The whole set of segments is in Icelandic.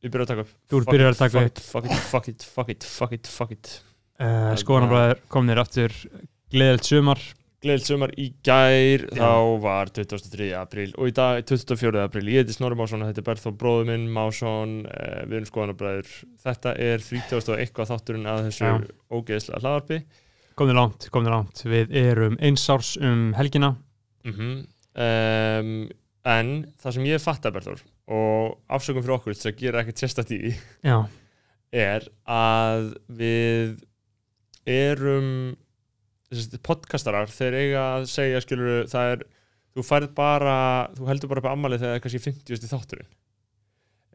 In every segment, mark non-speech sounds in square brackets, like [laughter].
Ég byrja að taka upp Þú byrjar að taka fuck it, Fuck it, fuck it, fuck it, fuck it, fuck it uh, Skoðanabræður komnir aftur gleðilt sumar Gleðilt sumar í gær, Já. þá var 23. apríl og í dag er 24. apríl. Ég heiti Snorri Másson og þetta er Berþó bróður minn, Másson, uh, við erum skoðanabræður. Þetta er 30. og eitthvað þátturinn að þessu Já. ógeðslega hlaðarpi. komnir langt, komnir langt við erum einsárs um helgina Mm um, en það sem ég fatta Berþór og afsökum fyrir okkur að gera ekkert Já, er að við erum þessi, podcastarar, þeir eiga að segja skilur það er þú færð bara, þú heldur bara upp ammalið þegar það er kannski 50. þátturinn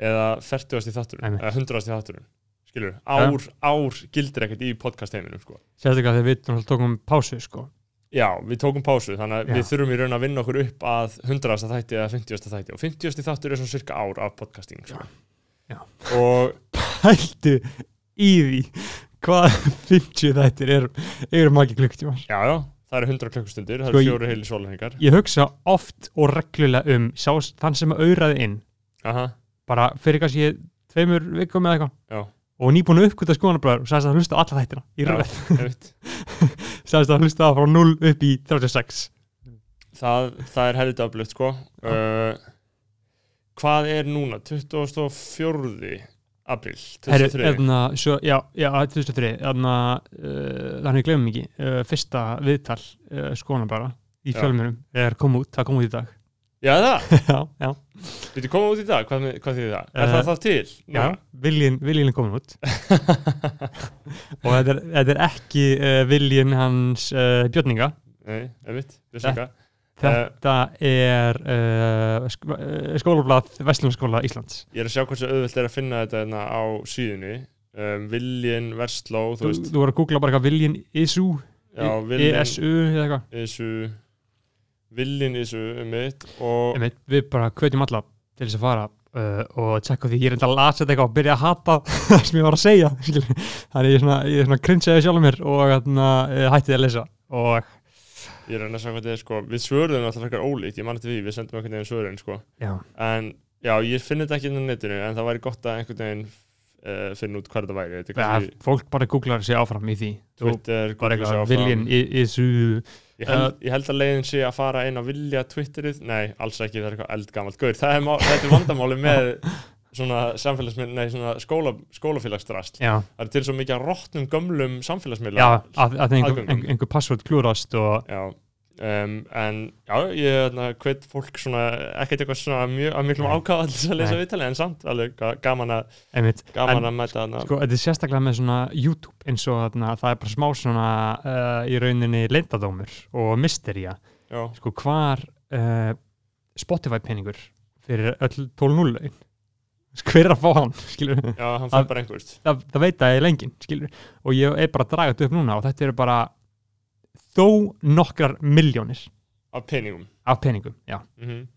eða 40. þátturinn eða 100. þátturinn skilur, ár, ár gildir ekkert í podcast heiminum sko. sérstaklega þegar við tókum pásu sko. Já, við tókum pásu þannig að Já. við þurfum í raun að vinna okkur upp að 100. þætti eða 50. þætti og 50. þáttur er svona cirka ár af podcasting sko. Já. og Hældu í því hvað [laughs] 50 þættir eru eru margir klukktímar já, já, það eru 100 klukkustundir það Sko, eru ég- fjóri heili sólarhengar Ég hugsa oft og reglulega um sá, þann sem auðraði inn aha, bara fyrir kannski tveimur vikum eða eitthvað já, og nýbúin að uppkvita skoðanabræður og sagðist að hlusta á alla þættina í Já. röð einmitt [laughs] sagðist að hlusta frá 0 upp í 36 það, það er helvita öflugt sko. Uh, hvað er núna? 24. apríl Herri, 2003 eðna, svo, já, já, 2003 eðna, uh, þannig glemum ekki uh, fyrsta viðtal uh, skoðanabræða í Já. fjölmjörnum er kom út, það kom út í dag já það, [laughs] já, já, við koma út í dag? Hvað, hvað þýðir það, er Eh, það það til? já, viljin, viljin er komin út. [laughs] Og þetta er, þetta er ekki uh, viljin hans uh, björninga. Nei, einmitt, vissulega þetta er uh, sk uh, skólablað Vestlumskóla Íslands. Ég er að sjá hversu auðvelt er að finna þetta hérna á síðunni. Um, Viljin Versló þú þú, þú voru að googla bara eitthvað viljin ISU já, Viljin ESU eitthvað Isu Viljin Isu um mitt og Einmitt, við bara hvetjum alla til þess að fara uh, og tjekka því ég er enda að lasa þetta eitthvað og byrja að hata [laughs] það sem ég var að segja [laughs] þannig ég er svona, ég er svona krinsaði sjálfum mér og hérna, uh, hætti að lesa og ég er að næsta hvað þetta er sko við svöruðum alltaf frekar ólíkt, ég man þetta við við sendum einhvern veginn svörin sko. Já, en já, ég finn þetta ekki inn á netinu en það væri gott að einhvern veginn uh, finna út hvað þetta væri kannski fólk bara googlar sig áfram í því. Twitter, sig eitthvað áfram. viljin ISU ég held, ég held að leiðin sé að fara inn á vilja Twitterið, nei, alls ekki, það er eitthvað eldgamalt Gaur, það er, má- þetta er vandamáli með svona samfélagsmið, nei, svona skóla, skólafélagsdrast. Já, það er til svo mikið að rótnum gömlum samfélagsmiðla já að, að einhver, einhver, password klúrast og Já, um, en já, ég hérna, hvet fólk svona, ekkert eitthvað svona mjög, að miklum ákvæða til að lesa Nei. viðtalið, en samt alveg ga- gaman að, gaman En, að mæta þarna. sko, þetta er sérstaklega með svona YouTube eins og þarna, það er bara smá svona uh, í rauninni leindadómur og mystería. Já, sko hvar uh, Spotify peningur fyrir öll 12.0 lögin hver er að fá hann [laughs] skilur já, hann fær bara einhvert. það, það veit að ég lengin skilur og ég er bara að draga þetta upp núna og þetta eru bara þó nokkrar miljónir Af peningum. af peningum já. Mm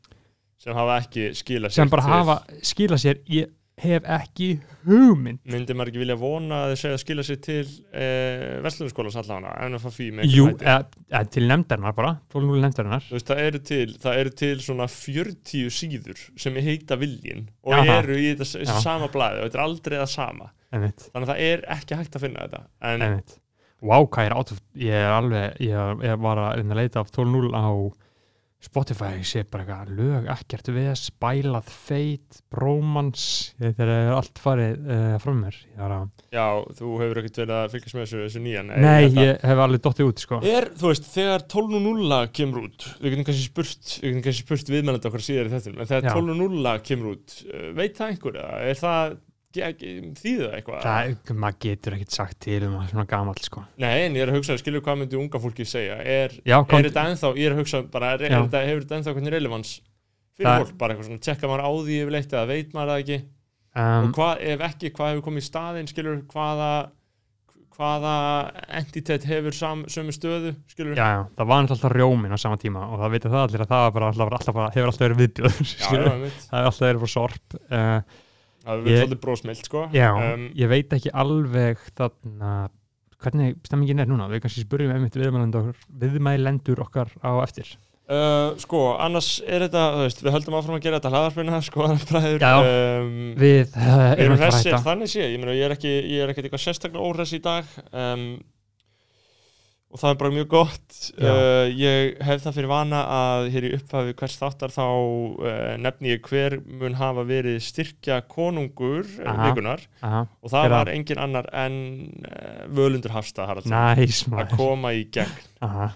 Sem hafa ekki skilað sér sem bara til. hafa skila sér ég hef ekki hugmynd Myndi maður ekki vilja vona að þið segja að skila sér til eh, Vestlunarskólas allavega, en að fá fí með Jú, eða, eða til nefndarinnar bara 12.0 nefndarinnar Þú veist, það eru til, það eru til svona 40 síður sem heita viljin og Jaha. eru í Já. sama blæði og þetta er aldrei það sama. einmitt, Þannig að það er ekki hægt að finna þetta. En einmitt Vá, hvað ég er átt ég er alveg, ég, ég var að reyna að leita af 12.0 á Spotify sé bara eitthvað lög, ekkert við spælað feit, bromans þetta er allt farið uh, frá mér ég að, já, þú hefur ekkert verið að fylgjast með þessu, þessu nýja. Nei, þetta- ég hef alveg dottið út sko. Er, þú veist, þegar 12.0 kemur út, við getum kannski spurt, við getum kannski spurt viðmennandi okkar síðar í þettum, en þegar Já. 12.0 kemur út, uh, veit það einhver eða? Er það, þýðir það eitthvað? það, maður getur ekkert sagt til um svona gamall sko. Nei, en ég er að hugsa, skilur hvað myndi unga fólki segja, er, Já, er kom, þetta ennþá, ég er að hugsa bara, er, er þetta, hefur þetta ennþá hvernig relevans fyrir Það- fólk, bara eitthvað svona, tjekka maður á því yfirleitt eða veit maður það ekki, um, og hvað, ef ekki, hvað hefur komið í staðinn, skilur, hvaða, hvaða entitet hefur sam, sömu stöðu, skilur? já, já, það var alltaf rjómin á sama tíma og það veit það allir að það alltaf, alltaf, hefur alltaf verið viðbjöð já, já, einmitt. það hefur alltaf verið bara sorp uh, það Ég- svolítið brósmilt, sko. Já, Um, ég veit ekki alveg þarna hvernig stemmingin er núna við kannski spurjum einmitt viðmælendur, viðmælendur okkar á eftir Uh, sko, annars er þetta, þú veist, við höldum áfram að gera þetta hlaðarpina, [laughs] sko, bræður Já. um, Við uh, erum erum hressir, þannig sé, ég ég er ekki, ég er ekkert eitthvað sérstaklega óhress í dag um, og það er bara mjög gott. Uh, ég hef það fyrir vana að hér í upphafi hvers þáttar þá uh, nefni ég hver mun hafa verið styrkja konungur uh, Aha. vikunar Aha, og það Hver var engin annar en uh, Völundur Hafstað Haraldsson. Næs að maður. koma í gegn, Aha.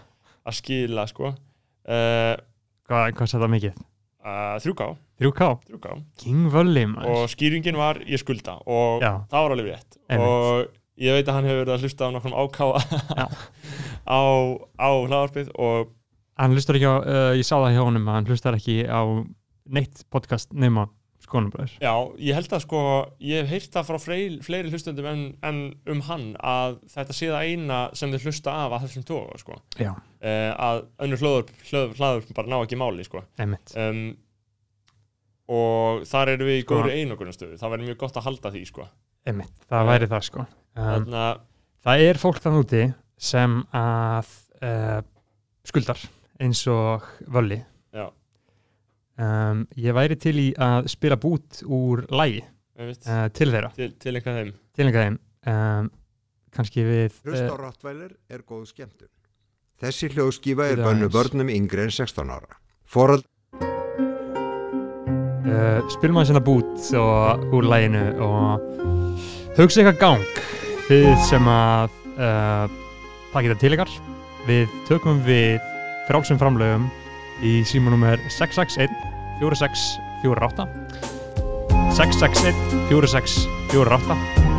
að skila sko. Uh, Hvað, hvað setða mikið? uh, 3K, 3K 3K King Völli maður. Og skýringin var ég skulda. Og Já. það var alveg rétt. Einmitt. og ég veit að hann hefur verið að hlusta á nokkrum ákáa [laughs] á, á hlaðarpið og Hann hlustar ekki á, uh, ég sá það hjá honum hann hlustar ekki á neitt podcast nema skonubræður já, ég held að sko ég hef heyrt það frá fleiri, fleiri hlustundum en, en um hann að þetta sé það eina sem þið hlusta af að þessum tóga sko. Uh, að önnur hlaður, hlaður, hlaður bara ná ekki máli sko. um, og þar erum við í Sko. góðri einogunarstöðu það verður mjög gott að halda því sko. Einmitt, það væri það sko um, Það er fólk þann úti sem að uh, skuldar eins og Völli. Já, um, Ég væri til í að spila bút úr lægi uh, til þeirra, til, til einhvað þeim til einhver þeim um, kannski við Hlust á uh, Rottweiler er góð skemmtun. Þessi hljóðskífa er bönnu börnum yngri en 16 ára. Forald uh, spilum aðeins hérna bút og, úr læginu og hugsa eitthvað gang þið sem að uh, takið það til ykkar við tökum við frálsum framlögum í símanúmer 661 4648 661 4648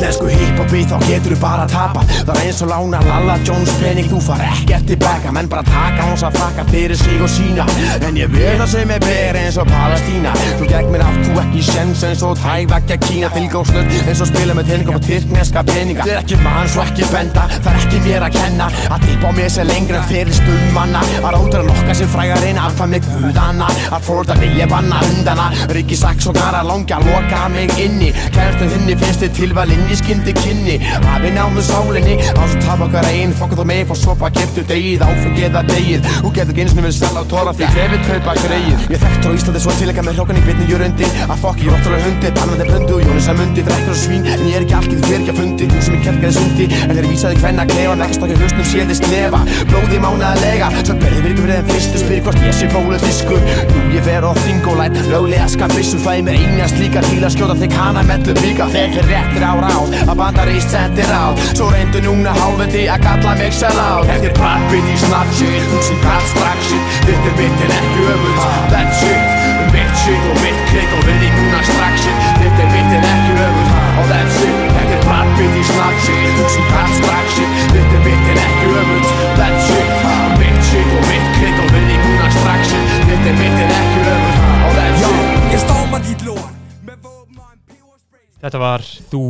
Íslensku hip-hopi þá getur þú bara að tapa Það er eins og lána Lalla Jones pening Þú far ekkert tilbaka. Menn bara taka hans að frakka fyrir sig og sína. En ég það sem er ber eins og Palestína. Þú gegn mér átt þú ekki sjens eins og tævækja Kína Tilgangslöð eins og spila með teiningum og tyrkneska peninga. Er ekki mann svo ekki benda Það er ekki mér að kenna. Að tippa á mér sem lengra en fyrir stumanna Að ráður að lokka sem frægar reyna Alfa með guðana Að fórða vilja banna hundana. Rikki Saks og Gara langa að loka mig inni. Kærstu þinni finnst þið tilval í skyndi kynni. Hafi náðu sálinni Á svo tapa okkar einn Fokka þú mig fór sopa keftu degið Áfengi eða degið Þú getur og við selja á tóra Því krefið kaupa greið Ég þekktur á Íslandi svo tilenga með hrókan í bitni jörundin Að fokk ég róttulega hundi Bannandi bröndu og Jónis að mundi. Drekkur og svín En ég er ekki algjör þér ekki að fundi. Þú sem ég kerkaði sundi En þeir vísaði hvenna klefa stokki hlustum séðist nefa. Blóði mánaðlega Svo berði virku fyrir þeim fyrstu Spyr hvort ég sé pólitískur Jú ég fer á þingolæt Löglega skapissur Fæði mér einast líka til að skjóta þig hana mellu Þeir fyrir réttir á ráð Að bandaríst sendir á Svo reyndu núna hálfandi að kalla mig sel á Eftir brattbit í snartshit Þú sem bratt strax shit Þetta er mitt en ekki öfund That's it. Mitt shit og mitt klikk og við í núna strax shit Þetta er mitt en ekki öfund Og that's it. Þetta er brattbit í snartshit Þú sem bratt strax shit Þetta er mitt en ekki öfund That's it. Mitt shit og mitt klikk og við í núna strax shit Þetta er mitt en ekki öfund Og that's it. Jeg står mig dit lort Med våben og en peberspray Þetta var Þú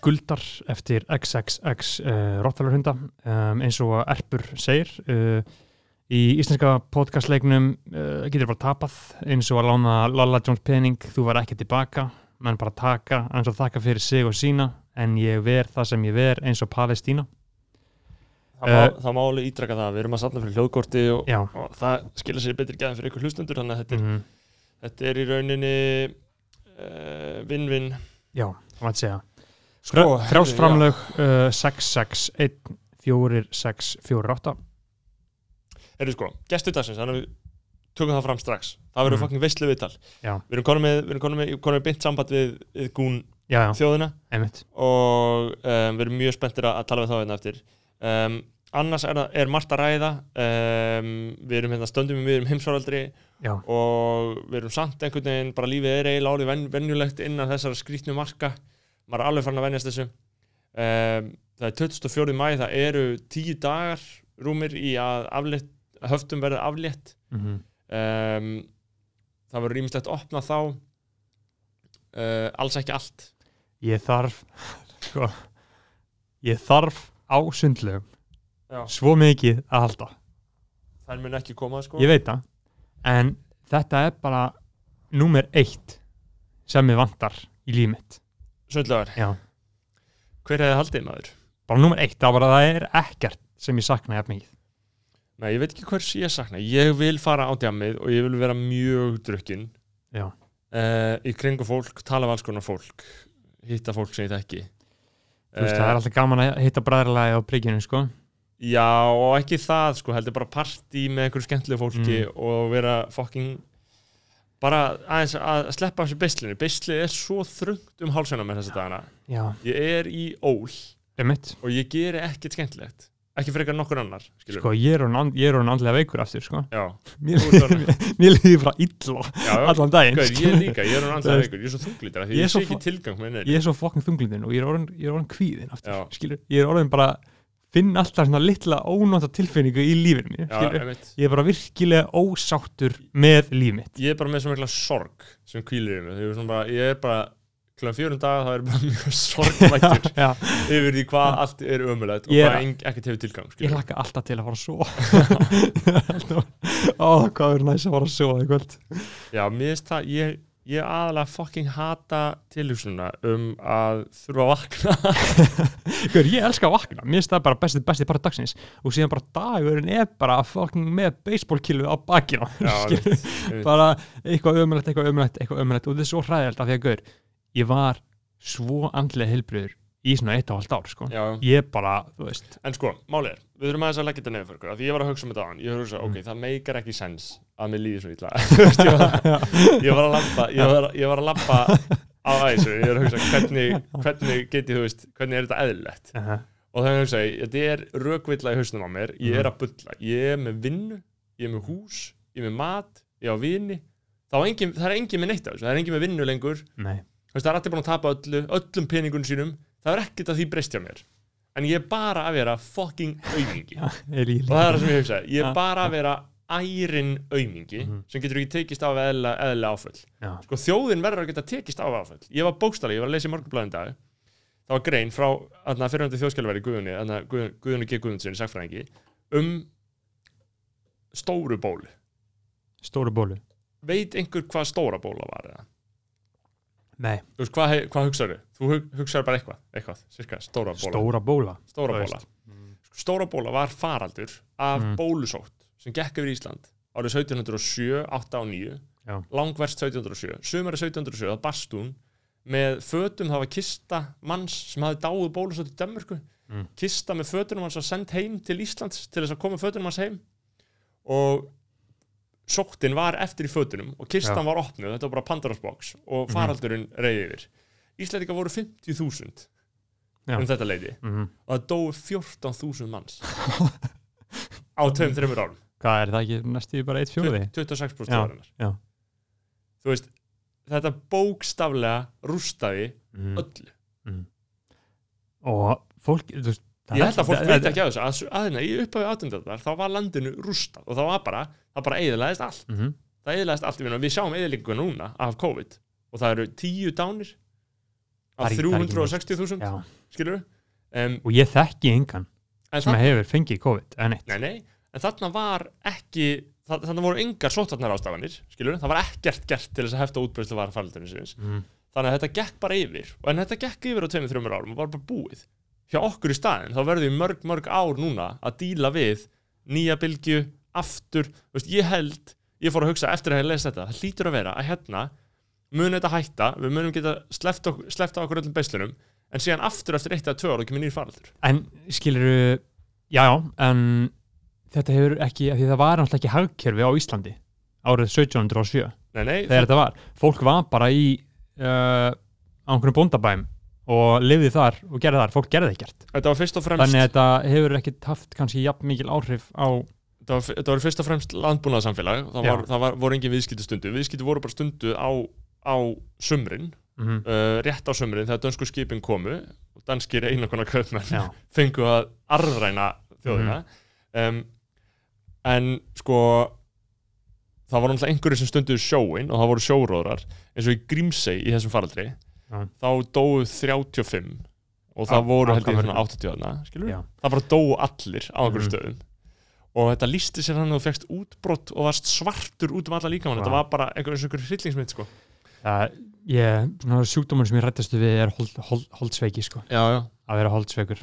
skuldar eftir XXX uh, Rottalarhunda um, eins og Erpur segir uh, í íslenska podcastleiknum uh, getur bara tapað eins og að lána Lalla Jones pening þú var ekki tilbaka, menn bara taka eins og þakka fyrir sig og sína en ég ver það sem ég ver eins og Palestína. Það má, Eh, alveg ítraka það, við erum að safna fyrir hljóðkorti og, og það skilja sér betri gæðan fyrir ykkur hlustundur þannig að þetta er, mm, þetta er í rauninni vinn-vinn já, það var að segja Sko, Frjálsframlög uh, 661 4648 Erðu sko, gestur dagsins, þannig að við tökum það fram strax. Það verður Mhm. fucking veistlu viðtal. Við erum konum með, við erum konum með, með beint samband við, við gún Já, já, þjóðina. Einmitt. Og um, við erum mjög spenntir að, að tala við þá hérna eftir. Um, annars er, er margt að ræða. Um, við erum hérna stöndum við erum heimsvaraldri Já, og við erum samt einhvern veginn bara lífið er eiginlega ven, venjulegt innan þessara skrítnu marka maður er alveg farin að venjast þessu. Um, það er 24. mæ það eru tíu dagar rúmir í að aflétt, höftum verði aflétt. Mm um, það verður rýmislegt opna þá. Uh, alls ekki allt. Ég þarf sko, ég þarf á sundlegum Já. svo mikið að halda. Þær mun ekki koma sko. Ég veit það en þetta er bara númer eitt sem ég vantar í líf mitt sundlegar hver hefði haldið maður? bara nummer eitt, það var að það er ekkert sem ég sakna jafn mikið Nei, ég veit ekki hvers ég sakna ég vil fara á djamið og ég vil vera mjög drukkin Já. uh, í kringu fólk, tala af alls konar fólk hitta fólk sem ég þekki Þú veist, Eh, það er alltaf gaman að hitta bræðralagi á prikinu, sko Já, og ekki það sko, heldur bara partí með einhverju skemmtilegu fólki Mm. og vera fucking bara aðeins að sleppa sér beislinu. Beislið er svo þröngt um hálsina með þessa dagana. Já, ég er í ól. Um mitt og ég geri ekkert skemmtilegt. Ekki frekar nokkur annar skilur Sko, ég er orðin andlega veikur aftur, sko. Já, Mér, [laughs] líði bara illa já, allan daginn Gauð, ég líka, ég er Þú andlega veikur, ég er svo því. ég ég Ég er svo fokkin þunglindin og ég er orðin, orðin kvíðin aftur, skilur Ég er orðin bara, finn alltaf svona litla ónóta tilfinningu í einmitt. Ég er bara virkilega ósáttur með líf mitt. Ég er bara með svo mikla sorg sem kvílir í mig svona ég er bara klukkan fjórum dag þá er ég bara [laughs] mjög sorgmættur [laughs] yfir því hvað allt er ömulegt og Ég hvað ekkert hefur tilgang ég skilur. hlakka alltaf til að fara að sofa. [laughs] Ó, hvað er næst að fara að kvöld? Já, mér finnst það, ég, ég aðalega fucking hata tilhugsununa um að þurfa að vakna. [laughs] Hver, ég elska að vakna, mér finnst það bara besti, besti bara dagsins. Og síðan bara dagurinn er bara fucking með baseballkillu á bakina [laughs] bara eitthvað ömulegt, eitthvað ömulegt, eitthvað ömulegt og þetta er svo hræðilegt af því að gaur, ég var svo andlega heilbriður í svona eitt og halvt ár sko. Ég bara, þú veist. En sko, máli er, við þurfum aðeins að leggja þetta nefnir fyrir ykkur, af því ég var að hugsa um þetta á hann, ég hugsa, Mm. ok, það meikar ekki sens að mér líði svo [laughs] veist, ég, var, ég að labba ég var, ég að labba á æsu ég var að hugsa, hvernig, hvernig geti þú veist, hvernig er þetta eðlilegt? Uh -huh. og er að hugsa, þetta er rökvilla í hausnum á mér, ég Mhm. er að bulla. Ég er með vinnu, ég er með hús ég er með mat, ég á vini. Engin, það er engin með neitt af þessu, það er engin með vinnu lengur. Nei, það er allir búin að tapa öllu, öllum peningun sínum. Það er ekkert að því breyst hjá mér en ég er bara að vera fucking aumingi ég og það er það sem ég hugsa ég er bara að vera ærin aumingi Mhm. sem getur ekki tekist á eðla, eðla áföll. Sko þjóðin verður að geta tekist á áföll. Ég var bókstali, ég var að lesa í morgunblæðin dag. Það var grein frá fyrirhandi þjóðskjálfæri Guðunni, þarna Guðun- Guðunni G. Guðmundsson sagfræðingi um stóru bólu. Stóru bólu. Veit einhver hvað stóra bóla var eða? Nei, Þú veist, hvað, hvað hugsaðu? Þú hug, hugsaðu bara eitthvað, eitthvað, cirka, stóra bóla. stóra bóla stóra þú bóla. veist. Stóra bóla var faraldur af Mm. bólusótt sem gekk yfir Ísland árið 1707, 8 og 9, Já. langverst 1707. Sumari 1707, það barst hún með fötum, það var kista manns sem hafði dáið bólusótt í Danmörku. Mm. Kista með fötunum hans var sendt heim til Íslands til þess að koma fötunum hans heim og sóttin var eftir í fötunum og kistan Já. var opnuð, þetta var bara Pandora's box og Mhm. faraldurinn reyði yfir. Íslandika voru 50.000 Já. um þetta leiti Mhm. og það dói 14.000 manns [laughs] á tveim, þreimur árum hvað er það ekki næstu bara eitt fjóði 26% Já, árinar þú veist, þetta bókstaflega rústaði mm. öllu og fólk þú veist, ég held að fólk veit ekki að þessu. Að, að, að, í upphafi átundöldar þá var landinu rústað og það var bara, það bara eðilaðist allt. Mhm. það eðilaðist allt, við sjáum eðilingu núna af COVID og það eru 10 dánir af er ekki- það er ekki 360.000 Já. skilur um, og ég þekki engan en sem hefur fengið COVID en nei, nei, en þarna var ekki þarna voru engar sóttarnar ástafanir skilur það var ekkert gert til þess að hefta útbreyðslu var faraldurinn sinns mm. þannig að þetta gekk bara yfir. Og en þetta gekk yfir á tveimur, þreimur árum og var bara búið hjá okkur í staðin, þá verðum við mörg, mörg ár núna að díla við nýja bylgju, aftur veist, ég held, ég fór að hugsa eftir að ég lesa þetta, það hlýtur að vera að hérna mun þetta hætta, við munum geta sleppt, ok sleppt á okkur öllum beislunum en síðan aftur eftir eitt eða tvö ára kemur nýr faraldur. En skilur já, já, en þetta hefur ekki, því það var náttúrulega ekki hagkerfi á Íslandi árið 1707 Nei, nei, þegar þetta var, fólk var bara í uh, á einhvern bóndabæm og lifði þar og gerði þar, fólk gerði ekkert. Þetta var fyrst og fremst þannig að þetta hefur ekkert haft kannski jafn mikil áhrif á þetta var, þetta var fyrst og fremst landbúnaðarsamfélag. Það, var, það var, voru engin viðskipti stundu viðskipti voru bara stundu á, á sumrin mm uh, rétt á sömurinn þegar dönsku skipin komu og danskir einakonar kaupmenn já, [laughs] fengu að arðræna þjóðina. Um, en sko það var náttúrulega einhverju sem stunduðu sjóin og það voru sjóróðrar eins og í Grímsey í þessum faraldri Já. þá dóu 35 og það Af- voru af held ég hvað svona mörgum? 80 þarna, skilur já, það bara dóu allir á einhverju Mhm. stöðum og þetta lísti sér hann og þú fegst útbrott og varst svartur út um alla líkamann Vá. þetta var bara einhver, eins og einhver hryllingsmynd sko. Það, ég, svona sjúkdómur sem ég rættastu við er hold, hold, holdsveiki sko. að vera holdsveikur,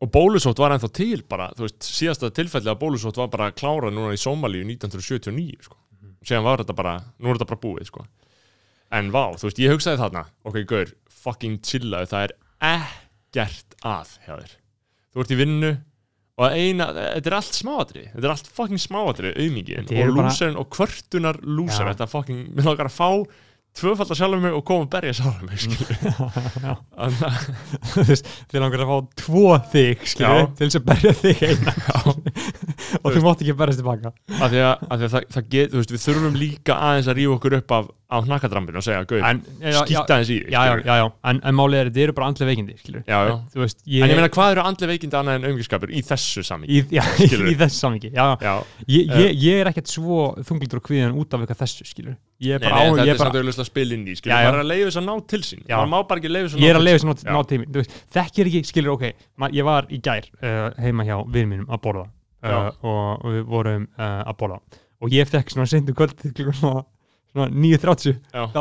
og bólusótt var ennþá til bara, þú veist, síðasta tilfelli að bólusótt var bara klárað núna í Sómalíu 1979 sko. síðan var þetta bara, nú er þetta bara búið sko. En vá, þú veist, ég hugsaði þarna ok, gaur, fucking chillaðu það er ekkert að hjá þér. Þú ert í vinnu og eina, þetta er allt smáatri þetta er allt fucking Þetta eru og bara- lúserinn og kvörtunar lúser Já. þetta fucking, mér langar að fá tvöfaldar sjálfum mig og koma að berja sjálfum mig [laughs] að- Þú veist, þið langar að fá tvo þig skilur, Já. til þess að berja þig eina. [laughs] Og þú mátt ekki berjast tilbaka. Af því að, af því að það, það get, þú veist, við þurfum líka aðeins að rífa okkur upp af, af hnakkadrambinu og segja, skýta aðeins í já. En, en málið er, þetta eru bara andlega veikindi. Já, já. veist, ég, En ég meina, hvað eru andli veikindi annað en auðmyggiskapur í þessu sami? í, [laughs] í þessu já, já. Já, Ég, ég, ég er ekkert svo þunglítur og kvíðan út af eitthvað þessu skilur. ég er nei, bara nei, á, þetta ég er bara samt auðvitað að spila inn í, skilur, Já, já. maður er að leiða þess að ná til sín, maður má bara ekki leiða þess að ná ég er að leiða sín. þess að ná, tími veist, þekkir ekki, skilur, ok ég var í gær uh, heima hjá við mínum að borða uh, og, við vorum að borða og ég fekk svona sendu kvöldið klukkan svona, svona 9.30 Já. þá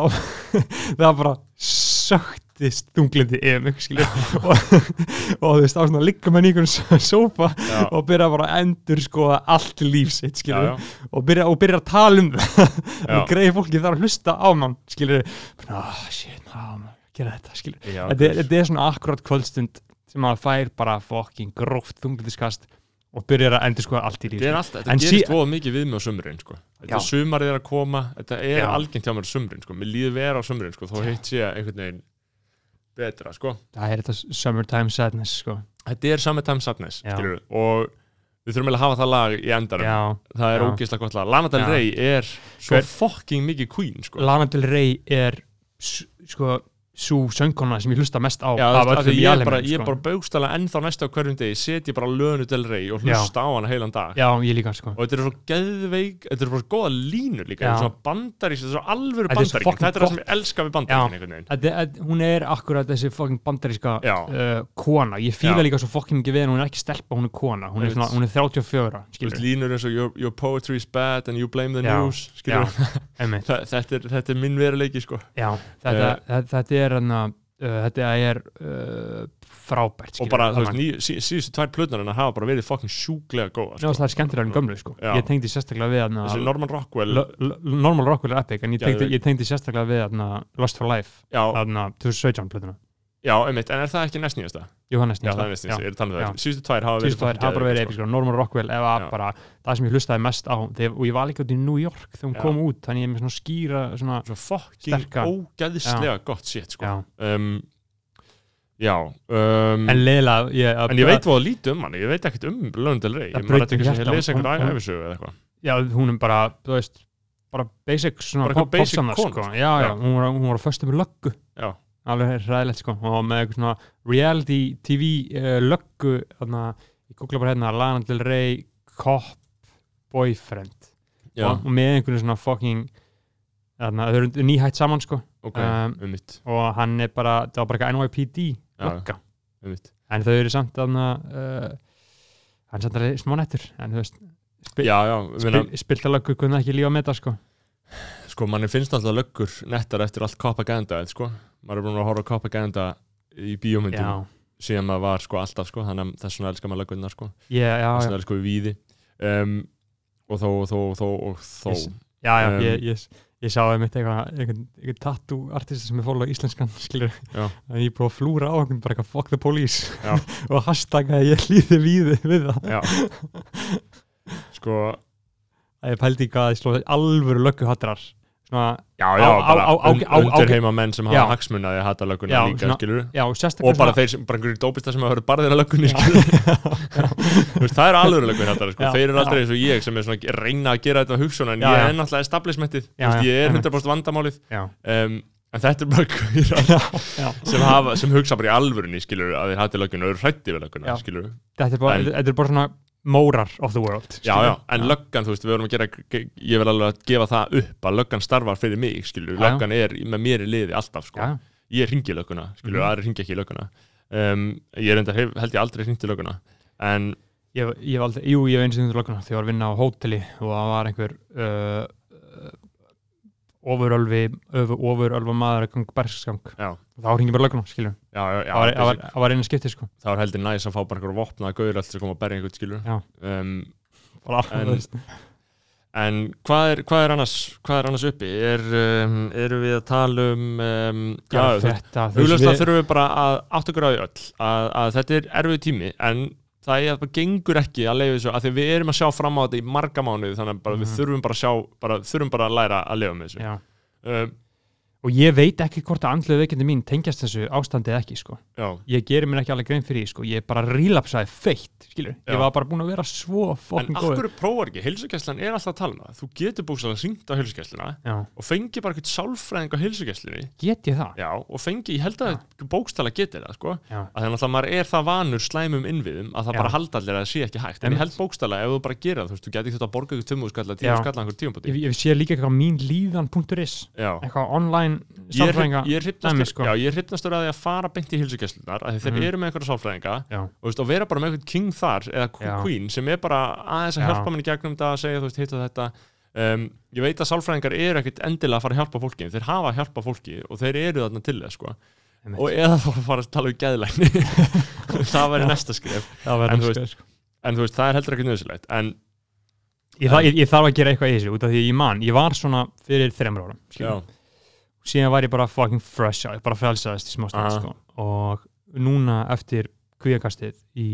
[laughs] það var bara söktist þunglindi yfir mig [laughs] og, og þú veist, þá svona líka með nýjum sófa Já. og byrja bara að endur skoða allt líf sitt Já, já, og byrja, og byrja að tala um það. [laughs] Og greiði fólki þar að hlusta á mann skilur, ah shit, ah, man, gera þetta þetta, er- þetta er svona akkurat kvöldstund sem maður fær bara fokking gróft þunglitiskast og byrjar að endur skoða allt í líf Þetta er alltaf, þetta En gerist sí- voða mikið við mig á sumrin, sko. Þetta Já. er sumarið er að koma, þetta er Já. algengt hjá mér á sumrin, sko. Mér líður vera á sumrin, sko, þó hitt sé einhvern veginn betra, sko. það er þetta summertime sadness sko. Þetta er Summertime Sadness, skilur og við þurfum eiginlega að hafa það lag í endarum. já, Það er ógeðslega gott lag. Lana Del. Rey er svo Hver- fucking mikið queen, sko. Lana Del Rey er sko svo söngkona sem ég hlusta mest á Já, af veist, öllum í ég er alheiminum, bara, ég er sko. bara bókstala ennþá næsta á hverjum degi, set ég bara lönu Del Rey og hlusta á hana heilan dag. já, ég líka sko Og þetta er svo geðveik, þetta er bara góða línur líka, Já. þetta er svona bandarís, þetta er svo alvöru Þetta er svo bandaríkin, fucking þetta er það sem ég elska við Já. bandaríkin einhvern veginn. Þetta, þetta, hún er akkurat þessi fucking bandaríska Já. uh, kona, ég fíla Já. líka svo fucking mikið við henni, hún er ekki stelpa, hún er kona hún er, Einmitt. svona, hún er 34, Þú skilur veist, línur eins og your, your poetry is bad and you blame the Já. news, skilur [laughs] einmitt. þetta, er, þetta er minn veruleiki, sko. Já, þetta, þetta, þetta er hana, uh, þetta er uh, frábært Og bara, þú veist, ný, sí, síðustu tvær plötnar hennar hafa bara verið fucking sjúklega góða, sko. finnst það er skemmtilega en gömlu sko. Já. Ég tengdi sérstaklega við hana, Þessi Norman Rockwell, Normal Rockwell er epic en ég tengdi, ég tengdi sérstaklega við hana, Lost for Life já, hana, 2017 plötuna já, einmitt, en er það ekki næst nýjasta? Jóhannes Já, það er næst nýjasta, ég er að tala um það. Síðustu tvær hafa verið Síðustu það hafa bara verið epic sko. Normal Rockwell eða bara það sem ég hlustaði mest á þegar, og ég var líka út í New York þegar hún kom út þannig ég er með svona skýra svona, Svo fucking ógæðislega gott shit, sko. já. Um, já, um, en leiðilega ég, En ég veit hvað lítið um hann, ég veit ekkert um Lana Del Rey, Það ég maður mér sem ég eða eitthvað alveg ræðilegt sko. Og með eitthvað svona reality tv uh, löggu þarna, ég googla bara hérna Lana Del Rey cop boyfriend. Og, og með einhvern svona fucking þarna, þau eru nýhætt saman sko. Ok, um, og hann er bara, það var bara eitthvað NYPD lögga, um en þau eru samt þarna uh, hann er samt alveg smá nettur. En þú veist spi, Já, já, spi, minna, spilta löggu kunna ekki lífa með það sko. Sko, manni finnst alltaf löggur nettar eftir allt Copaganda, sko maður er búin að horfa á Copaganda í bíómyndum síðan maður var sko alltaf, sko þannig að þess vegna elskar maður löggurnar, sko. Yeah, þess vegna elskar við víði. Um, og þó, þó, þó og þó. Yes. já, já Um, ég, ég, ég sá einmitt eitthvað einhvern, einhvern tattoo artist sem er fólk á íslenskan [laughs] skilur, að ég er búið að flúra á einhvern bara eitthvað fuck the police. [laughs] Og hashtag að ég hlýði við, við það. Já. [laughs] Sko, að ég pældi ekki að ég slóði alvöru lögguhattrar svona, já, já, Á- á- bara á- á- un, á- á- undir heima menn sem hafa hagsmuna að hata lögguna Já, líka, svona- skilur já, og bara þeir sem, bara einhverjir dópista sem hafa verið barðir að löggunni skilur [laughs] veist, það eru alveg löggun þetta sko. Þeir eru aldrei eins og ég sem er svona reyna að gera þetta hugsun en ég er náttúrulega establishmentið. Ég er einmitt. 100% vandamálið. Um, en þetta er bara [laughs] já. sem, sem hugsa bara í alvörunni skilur að þeir hati löggun og eru hrætti við lögguna Já. skilur er bara, þetta er bara svona mórar of the world já, já, en löggan, þú veist, við verum að gera ég vil alveg að gefa það upp að löggan starfar fyrir mig, já. löggan er með mér í liði alltaf, sko, já, ég ringi lögguna skilur, Mhm. aðri ringi ekki lögguna. Um, ég hef, held ég aldrei ringt í lögguna en ég, ég aldrei, jú, ég hef eins og þetta lögguna þegar ég var að vinna á hóteli og það var einhver uh, ofurölvi ofurölva maður að ganga berskang já, þá hringi bara já, já það var, var, var einu skipti sko. Það var heldur næs að fá bara einhverju vopnaða gaur allt sem koma að berja einhvern skilur Já. um, En- hvað er, hvað er annars hvað er annars uppi? Er, um, erum við að tala um, um já, þetta, þú veist, að þurfum við bara að átt okkur á því öll að, að þetta er erfið tími en það er bara gengur ekki að leiða þessu að því við erum að sjá fram á þetta í marga mánuði þannig að bara við Mhm. þurfum bara að sjá bara, þurfum bara að læra að lifa með þessu um, og ég veit ekki hvort að andlega veikindi mín tengjast þessu ástandi eða ekki sko. já, ég gerir mér ekki alveg grein fyrir því sko. ég bara rílapsaði feitt skilur. Já. ég var bara búin að vera svo en fokkin af góður hverju prófar ekki heilsugæslan er alltaf að tala um þú getur búkstæðan syngt á heilsugæsluna já. og fengi bara eitthvað sálfræðing á heilsugæslunni get ég það já, og fengi, ég held að bókstæla getur það sko Já. að þannig að maður er það vanur slæmum innviðum að það bara halda allir að sé ekki hægt en Einmitt. ég held bókstæla ef þú það Já. já er, sálfræðinga ég er dæmi, hrifnastur sko. já, að því að fara beint í hilsugæslunar að þeir Mhm. eru með einhverja sálfræðinga já, og, veist, vera bara með einhvern king þar eða Já. queen sem er bara aðeins að Já. hjálpa manni gegnum þetta að segja þú veist, hitt og þetta um, ég veit að sálfræðingar eru ekkit endilega að fara að hjálpa fólki þeir hafa að hjálpa fólki og þeir eru þarna til þess sko. og eða þá fara að tala um geðlækni [laughs] það væri næsta skrif [laughs] það en þú sko, veist, en þú veist, það er heldur ekki nöðsilegt en ég, þa ég, ég þarf að gera eitthvað í þessu út af því ég man, ég var svona fyrir þreymur árum já, skilur. Síðan var ég bara fucking fresh out, bara frelsaðist í smá stund sko. og núna eftir kvíakastið í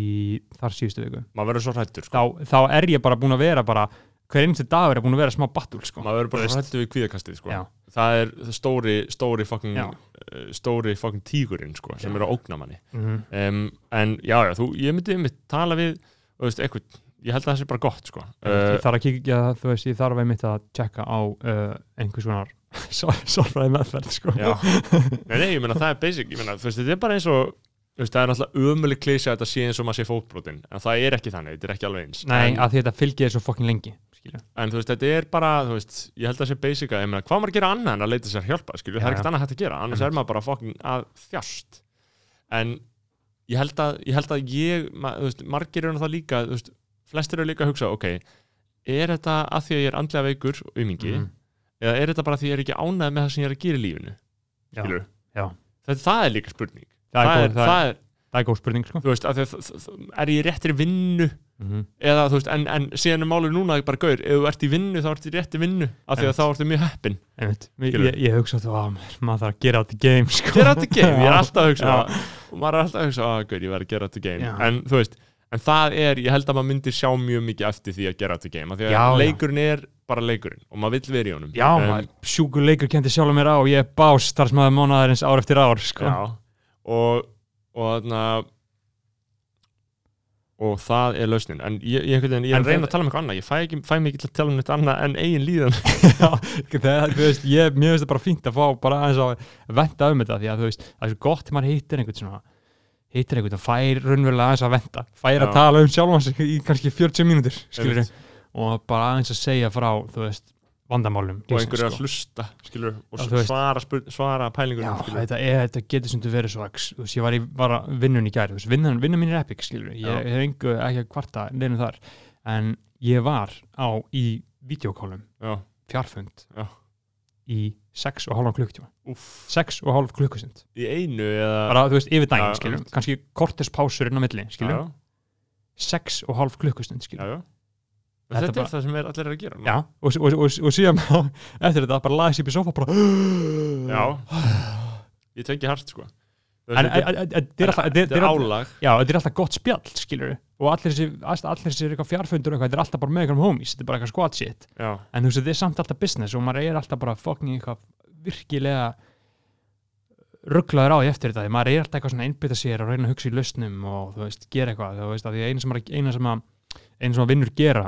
þar síðustu viku maður verður svo hrættur sko. þá, þá er ég bara búin að vera bara hver einstu dagur er búin að vera smá battul sko. maður verður bara hrættur við kvíðakastið sko. Það er stóri stóri fucking, uh, stóri fucking tígurinn sko, sem Já. eru að ógna manni mm um, en já, já, þú, ég myndi einmitt tala við, veist, eitthvað ég held að það sé bara gott, sko ég uh, þarf að kíkja, þú veist, ég þarf einmitt að tjekka á uh, einhvers konar [laughs] sálfræði meðferð sko. [laughs] nei, nei, ég meina það er basic, þú veist, þetta er bara eins og veist, það er náttúrulega ömuleg klísi að þetta sé eins og maður sé fótbrotin, en það er ekki þannig þetta er ekki alveg eins, nei, en, að þetta fylgir svo fokkin lengi skilja. en þú veist, þetta er bara þú veist, ég held að það sé basic að, ég meina, hvað maður gera annað en að leita sér hjálpa, skilju, það er ekkert annað hægt að gera annars er maður bara fokkin að þjást en ég held að ég, held að ég ma, veist, margir eru það líka, flestir eru líka að hugsa, ok, er þetta að því að ég er andlega veikur umingi Mhm. Eða er þetta bara því að ég er ekki ánægð með það sem ég er að gera í lífinu? Já, já. það, það er líka spurning. Það er það, er, er- það er, góð spurning sko. veist, að að- að- er ég réttir vinnu? Mm eða þú veist, en, en síðan er málið núna bara gaur, ef þú ert í vinnu þá ert í rétti vinnu af því að þá ertu mjög heppin. Ég, ég, ég hugsa þú að maður þarf að gera out the game sko. gera þetta game, ég er alltaf að hugsa það. Og maður er alltaf að hugsa, að gaur, ég verð að gera þetta game. Já. en þú veist, en það er, ég held að maður myndir sjá mjög mikið eftir því að gera þetta game af því að leikurinn er bara leikurinn og maður vill vera í honum Já, um, maður, sjúkur leikur kendi sjálf mér á og ég er bás þar sem aðeins mánaðarins ár eftir ár sko. já, og og þarna og það er lausnin en ég, ég, ég, ég er En að reyna það- að tala um eitthvað annað ég fæ, ekki, fæ mig ekki til að tala um eitthvað annað en eigin líðan [laughs] Já, það, veist, ég, finnst það bara fínt að fá bara aðeins að venda um þetta því að þú veist, það er svo gott þegar maður hittir einhvern svona hittir einhvern og fær raunverulega aðeins að venda fær að Já. tala um sjálfan sig í kannski 40 mínútur skilur Einmitt. Og bara aðeins að segja frá þú veist, vandamálum og einhverju að sko. hlusta skilur, og Já, þú veist. svara, svara Já, pælingunum skilur. þetta, er, þetta getur sem þú verið svo þú veist, ég var í var vinnun í gæri vinnan, vinnan mín er epic, skilur ég Já. hef engu ekki að kvarta neina þar en ég var á í videokólum, já, fjarfund Já. í 6 og hálfan klukktíma úff, 6 og hálf klukkustund í einu eða bara þú veist yfir daginn Já, einmitt. kannski kortespásur inn á milli skilur já, 6 og hálf klukkustund já, skilur já. Þetta þetta, bara- er það sem er allir að gera já, og, og, og, og síðan [laughs] eftir þetta bara laðis upp í sofa bara [gasps] já. ég tengi hart sko. Þetta er álag. Já, þetta er alltaf gott spjall skilur og allir þessi eitthvað eitthvað, þetta er alltaf bara með eitthvað homies þetta er bara eitthvað squad shit. Já, en þú veist, þetta er samt alltaf business og maður er alltaf bara fucking eitthvað virkilega rugglaður á því eftir þetta því maður er alltaf eitthvað svona að einbytta sér og reyna að hugsa í lausnum og þú veist, gera eitthvað þú veist, að því eina sem, að, eina sem að eina sem að vinnur gera,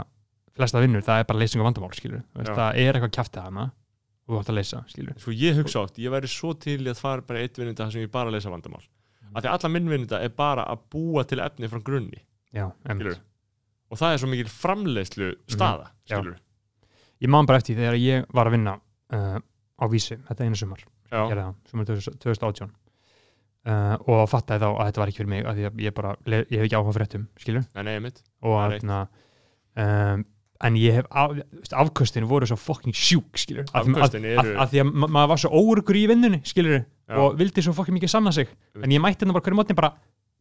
flesta vinnur það er bara leysing og vandamál, skilur veist, Já. það er eitthvað kjæftið hana og þú átt að leysa, skilur svo ég hugsa átt, ég væri svo til í að fara bara eitt vinnunda þar sem ég bara lesa vandamál. Mm. af því alla minn vinnunda er bara að búa til efni frá grunni já, og það er svo mikil framleiðslu staða Mhm. Já. skilur ég man bara eftir þegar ég var að vinna uh, á vísi, þetta einu sumar. Já, sumar 2018 uh, og fattaði þá að þetta var ekki fyrir mig af því að ég bara, ég hef ekki áhuga fréttum, skilur nei, nei, og er þarna um, en ég hef, af, afköstin voru svo fucking sjúk, skilur að, eru- að því að ma maður var svo órugur í vinnunni, skilur og vildi svo fucking mikið sanna sig. En ég mætti hérna bara hverju mótni bara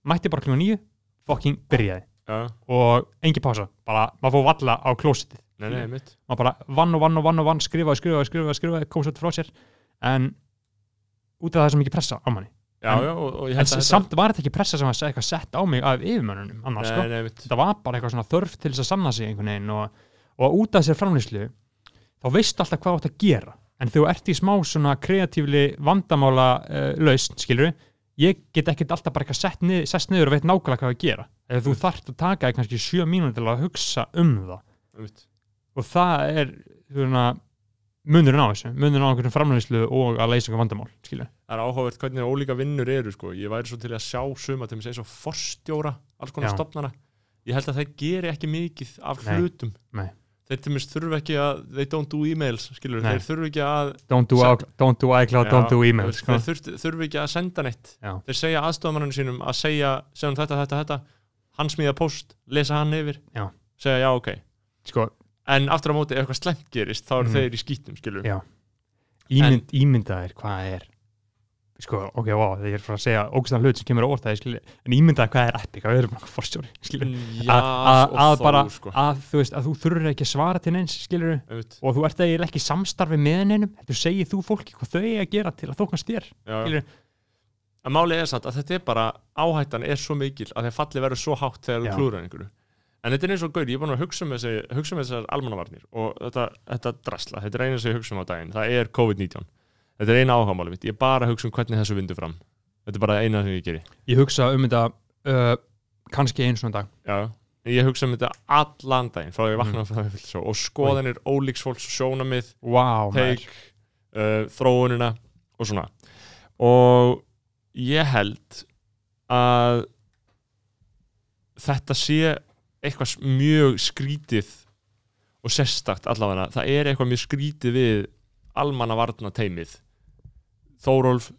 mætti bara klunga nýju, fucking byrjaði. Já, og engi pása, bara maður fór valla á klósitið nei, nei, maður bara vann og vann og vann og vann skrifaði, skrifaði, skrifaði, skrifaði, kom svo frá sér. En út af það er svo mikið pressa á manni. Já, En- já, og, og en samt var þetta ekki pressa sem var eitthvað sett á mig af yfirmönnunum annars, sko. Nei, nei, mitt þetta var bara eitthvað svona þörf til þess að sanna sig einhvern veginn og, og út af sér framlýslu þá veistu alltaf hvað átt að gera en þú ert í smá svona kreatífli vandamála uh, lausn, skilur ég get ekkert alltaf bara eitthvað sett niður, og veit nákvæmlega hvað að gera ef þú þarft að taka þér kannski sjö mínútur til að hugsa um það Einmitt. og það er svona, munurinn á þessu munurinn á einhverjum framlýslu og að leysa einhver vandamál, skilur Það er áhugavert hvernig ólíka vinnur eru sko. Ég væri svo til að sjá suma til þess að forstjóra alls konar Já. stofnana Ég held að þeir geri ekki mikið af Nei. hlutum Nei. Þeir til þess þurfa ekki að they don't do emails, skilur Nei. Þeir þurfa ekki að don't do, out- don't do iCloud, don't do email Þeir sko. þurft- þurfa ekki að senda neitt Já. Þeir segja aðstofamanninu sínum að segja segja um þetta, þetta, þetta Hann smíða post, lesa hann yfir Já. Segja já, ok sko, En aftur á móti, ef eitthvað slemt gerist, þá eru Mhm. þeir í skítum, skilur Já. ímynd, ímyndaðir hvað er sko, ok, wow, ég er frá að segja ógstæðan hlut sem kemur á orð það, skilji, en ímyndaðir hvað er epic að erum bara forstjóri, skilji Já, að, að bara, sko. að þú veist, að þú þurfur ekki að svara til neins, Einmitt. og þú ert eiginlega ekki samstarfi með neinum þú segir þú fólki hvað þau eiga að gera til að þóknast þér, skilur En málið er samt að þetta er bara áhættan er svo mikil að þeir falli verður svo hátt þegar þú klúður einhverju. En þetta er eins og gaur, ég er búin að hugsa um, þessi, hugsa um þessar almannavarnir og þetta, þetta drasla, þetta er eina sem ég hugsa um á daginn það er COVID-19 Þetta er eina áhugamáli mitt, ég er bara að hugsa um hvernig þessu vindur fram. Þetta er bara eina sem ég geri. Ég hugsa um þetta uh, kannski einu svona dag. Já, ég hugsa um þetta allan daginn frá því ég vakna Mhm. frá því svo, og skoðanir ólíks fólks sjónamið, wow, teik uh, þróunina og svona. Og ég held að þetta sé eitthvað mjög skrítið og sérstakt allavega, það er eitthvað mjög skrítið við almanna varna teimið Þórólf,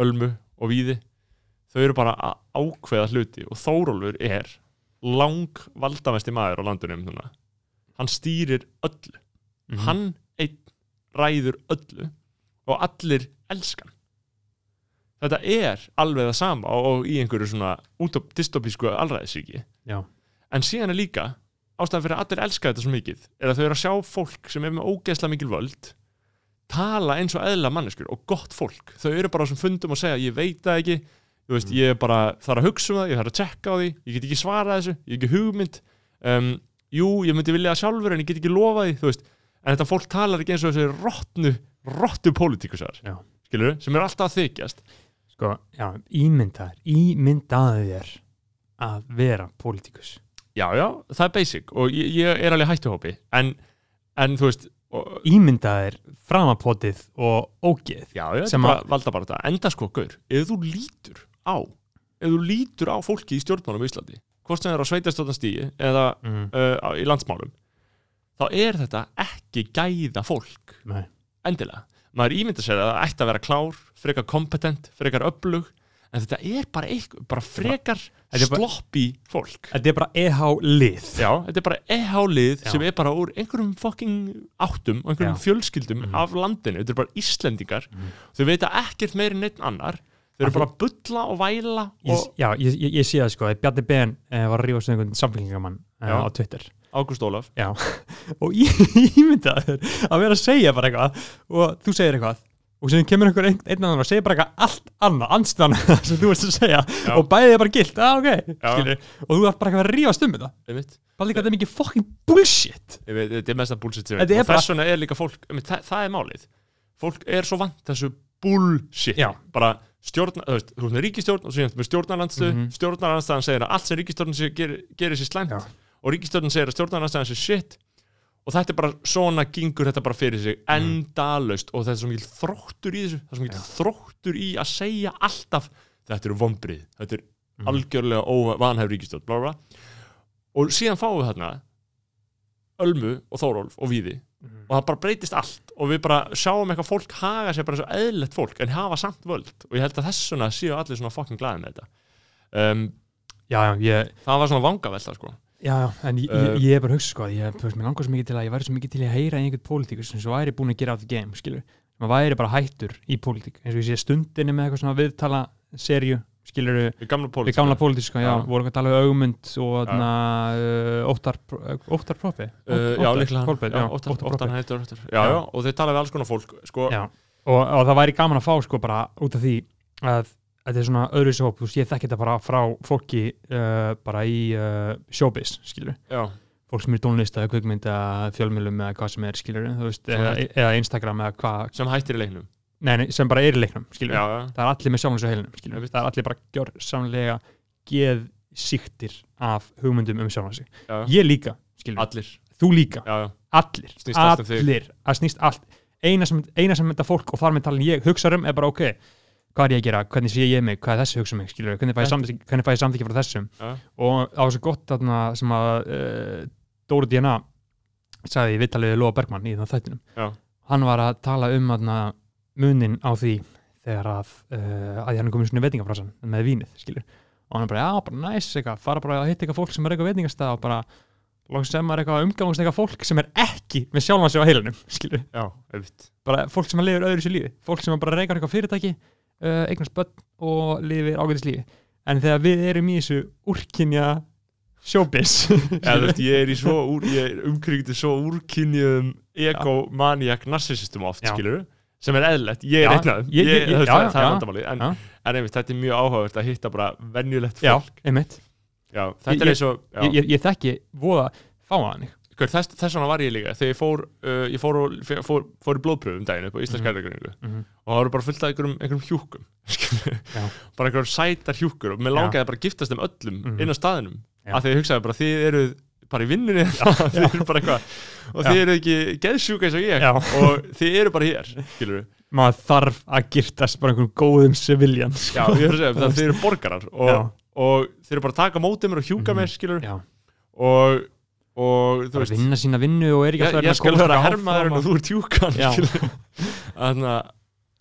Ölmu og Víði þau eru bara að ákveða hluti og Þórólfur er lang valdamesti maður á landunum núna. hann stýrir öllu Mhm. hann einn ræður öllu og allir elskan þetta er alveg það sama og, og í einhverju svona dystopísku allræðisríki Já. en síðan er líka ástæðan fyrir að allir elska þetta svo mikið er að þau eru að sjá fólk sem er með ógeðslega mikil völd tala eins og eðla manneskur og gott fólk. Þau eru bara á þessum fundum og segja ég veit það ekki. Þú veist, ég er bara þarf að hugsa um það, ég þarf að tjekka á því ég get ekki svarað þessu, ég hef ekki hugmynd. Um, jú, ég myndi vilja það sjálfur en ég get ekki lofa því, þú veist. En þetta fólk talar ekki eins og þessi rottnu rottu pólitíkusar, skilur sem er alltaf að þykjast. Sko, já, ímyndaðir ímyndaðir að vera pólitíkus. Já, já, það er basic og ég, ég er alveg hættuhópi. En, en þú veist ímyndaðir framapotið og ógeð já, já, Sem að valda bara þetta enda sko, gaur, ef þú lítur á ef þú lítur á fólki í stjórnmálum í Íslandi, hvort sem er á sveitarstjórnastígi eða mm. uh, í landsmálum þá er þetta ekki gæða fólk Nei. endilega maður ímynda sér að það ætti að vera klár frekar kompetent, frekar öflug en þetta er bara, eitthvað, bara frekar bara- sloppy fólk. Þetta er bara EH lið. Já, þetta er bara EH-lið sem er bara úr einhverjum fucking áttum og einhverjum Já. fjölskyldum Mhm. af landinu, þetta er bara Íslendingar. Mhm. þau veita ekkert meiri en einn annar. Þau eru bara að bulla og væla ég, og já, ég, ég, ég sé það sko. Að Bjarni Ben eh, var að rífa sig einhvern samfélkingamann eh, á Twitter. Ágúst Ólaf. Já. [laughs] og ég [laughs] ímyndaður að vera að segja bara eitthvað og þú segir eitthvað og sem kemur einhver einn, einn annan og segir bara eitthvað allt annað, anstæðan [laughs] sem þú veist að segja Já. og bæðið er bara gilt, að ok Já. skilur, og þú ert bara eitthvað að rífast um þetta einmitt. bara líka þetta er mikið fucking bullshit Ég veit, þetta er mest að bullshit sem ég Þetta veit er og þess vegna er líka fólk, einmitt, það, það er málið fólk er svo vant þessu bullshit Já. bara stjórna, þú veist, þú veist með ríkistjórn og svo með stjórnarlandstöð, Mhm. stjórnarlandstæðan segir að allt sem ríkistjórn sé, gerir, gerir sér slæmt Já. og ríkistjórn segir að stjórnarlandstæðan sé shit og þetta er bara, svona gengur þetta bara fyrir sig endalaust. Og þetta er svo mikil þróttur í þessu, það er svo mikil þróttur í að segja alltaf, þetta eru vombrið þetta er Mhm. algjörlega óvanhæf ríkistjórn, bla bla bla. Og síðan fáum við þarna Ölmu og Þórólf og Víði. Og það bara breytist allt. Og við bara sjáum eitthvað fólk haga sér bara svo eðlilegt fólk en hafa samt völd. Og ég held að þessuna séu allir svona fucking glæði með þetta. Um, já, já, ég, það var svona vangavelta sko Já, en ég, Uh, ég, ég er bara hugsa sko, ég, þú veist, mér langar svo mikið til að ég væri svo mikið til að heyra einhvern pólitíkus sem svo væri búin að gera á því game, skilur maður væri bara hættur í pólitík eins og ég sé stundinni með eitthvað svona viðtala serju, skilur Við gamla gamla pólitíska, já, voru eitthvað að tala um augmund og þarna óttar, óttar profi Óttar já, og þeir tala við alls konar fólk sko, og það væri gaman að fá sko bara út af því að þetta er svona öðru þú veist, ég þekki þetta bara frá fólki uh, bara í uh, showbiz, skilur já, fólk sem er tónlista, kvikmynda, fjölmjölum eða hvað sem er, skilur, þú veist, eða, eða Instagram eða hvað, sem hættir í leiknum. Nei, nei, sem bara er í leiknum, skilur, Já, já, það er allir með sjálfins og heilinum, skilur, það er allir bara gjör samlega geð síktir af hugmyndum um sjálfan sig, já, ég líka, skilur, allir. Þú líka, Já, já, allir, Snýst um allir, það snýst allt, eina sem, eina sem þetta fólk og þar með talin ég hugsa um er bara ok, hvað er ég að gera, hvernig sé ég mig, hvað er þessi hugsa mig, skilur, hvernig fæ ég ég samþykki frá þessum? Já, og það var svo gott þarna sem að uh, Dóri DNA sagði í viðtalið við Lóa Bergmann í þann þættinum. Já. hann var að tala um þarna, munin á því þegar að, uh, að hann er komin svona veitingafrásan með vínið, skilur og hann bara, já, bara næs, eitthvað, fara bara að hitta eitthvað fólk sem er eitthvað veitingastað og bara loks sem er eitthvað umgangast eitthvað fólk sem er ekki með sjálfan sig á heilanum, skilur já, bara fólk sem að lifir öðru sér lífi. Fólk sem að bara reykar eitthvað fyrirtæki uh, eignast börn og lifir ágætis lífi. En þegar við erum í þessu úrkynja [laughs] Já, þú veist, ég er í svo úrkynjum egomaniac narcissistum oft, Já. skilur sem er eðlilegt, ég er Já, einn af þeim ég- Ég- ég- þú veist, já, það er já. vandamáli en, Já. en einmitt, þetta er mjög áhugavert að hitta bara venjulegt já, fólk. einmitt. Já, þetta Ég- já. ég, ég, ég þekki voða fáaðan Hver, þess, þess vegna var ég líka þegar ég fór, uh, ég fór, og, fór, fór, í blóðpröfum daginn upp á Íslenska Mhm. erðagreiningu Mhm. og það voru bara fullt af einhverjum, einhverjum hjúkum [laughs] bara einhverjum sætar hjúkur og mér langaði bara að giftast þeim öllum Mhm. inn á staðinum Já. af því ég hugsaði bara þið eruð bara í vinnunni [laughs] þið eru bara eitthvað og þið Já. eru ekki geðsjúka eins og ég Já. og þið eru bara hér skilur maður þarf að girtast bara einhverjum góðum civilian Já, ég er að segja, það þið eru borgarar og, Já. og þið eru bara að taka mótið mér og hjúka Mhm. mér skilur og, og þú veist vinna sína vinnu og er ekki alltaf ég skal vera áfram og þú ert hjúkan Já. [laughs] þannig að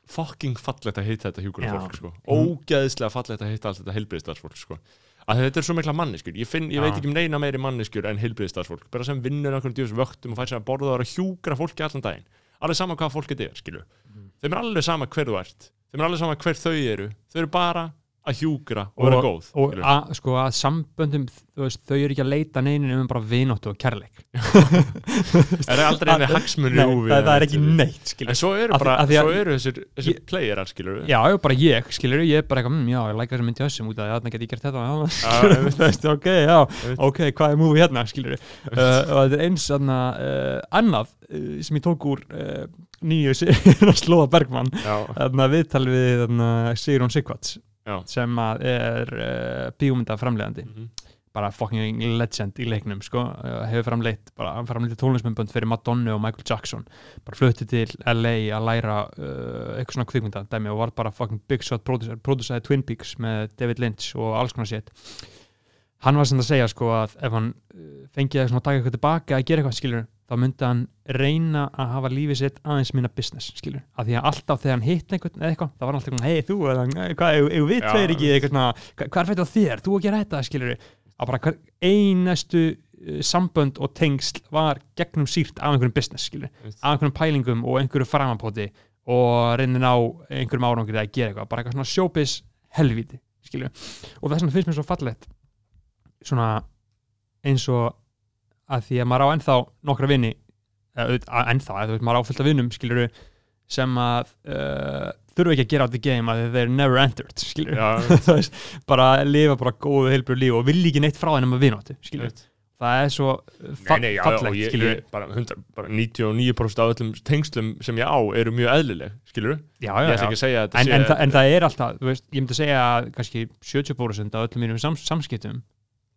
fucking fallegt að heita þetta hjúkunarfólk Já. sko. Mm. ógeðslega fallegt að heita allt þetta heilbriðstarfsfólk sko. að þetta er svo mikla manneskjur ég, finn, ég veit ekki um neina meiri manneskjur en heilbriðstarfsfólk bara sem vinnur einhvern djús vöktum og fær sér að borða og er að hjúkra fólki allan daginn alveg sama hvað fólk þetta er Mhm. þeim er alveg sama hver þú ert þeim er alveg sama hver þau eru þau eru bara að hjúkra og vera góð og að, sko að samböndum veist, þau eru ekki að leita neinin um bara vinóttu og kærleik. [laughs] Það er aldrei henni hagsmunni Nei, það, það er ekki neitt skilur. en svo eru bara, að- svo eru þessir, þessir playerar skilur já, bara ég, skilur ég er bara eitthvað, mm, já, ég læka þessum myndi þessum út að þarna get ég gert þetta. Já, [laughs] veist, ok, já, ok, hvað er múið hérna, skilur [laughs] uh, og þetta er eins þarna, uh, annað uh, sem ég tók úr uh, nýju Slóða þarna viðtal við þarna, Sigrún Sigvarts Já. sem að er uh, bíómynda framleiðandi Mhm. bara fucking legend í leiknum sko, uh, hefur framleitt framleitt tónlismyndbönd fyrir Madonna og Michael Jackson. Bara flutti til LA að læra uh, eitthvað svona kvikmynda. Dæmi og var bara fucking big shot producer, producerði Twin Peaks með David Lynch og alls konar shit. Hann var sem að segja sko að ef hann fengið að taka eitthvað tilbaka að gera eitthvað skilur þá myndi hann reyna að hafa lífið sitt aðeins minna business skilur af því að alltaf þegar hann hitt einhvern eða eitthvað þá var hann alltaf hei þú eða "Nei, hvað eigum við tveir ekki eitthvað svona "Hva- hvað er fætt á þér? Þú að gera þetta skilur að bara hver einastu uh, sambönd og tengsl var gegnum sírt af einhverjum business skilur af einhverjum pælingum og einhverju framapóti og reynin á einhverjum árangri að gera eitthvað. Bara eitthvað svona showbiz helvíti skilur og þess vegna finnst mér svo fallegt svona eins og að því að maður á ennþá nokkra vini að ennþá, þú veist, maður á fullt af vinnum skilur sem að uh, þurfa ekki að gera out the game að they're never entered skilur Já, [laughs] þú veist, bara lifa bara góðu heilbrið líf og vilja ekki neitt frá þeim að vináttu skilur, Einmitt. það er svo fa fallegt ég, skilur ég, bara, 100, bara 99% af öllum tengslum sem ég á eru mjög eðlileg, skilur já, Ég ætla ekki að segja að þetta En, sé en, þa en það er alltaf, þú veist, ég myndi segja að kannski 70% af öllum mínum sams samskiptum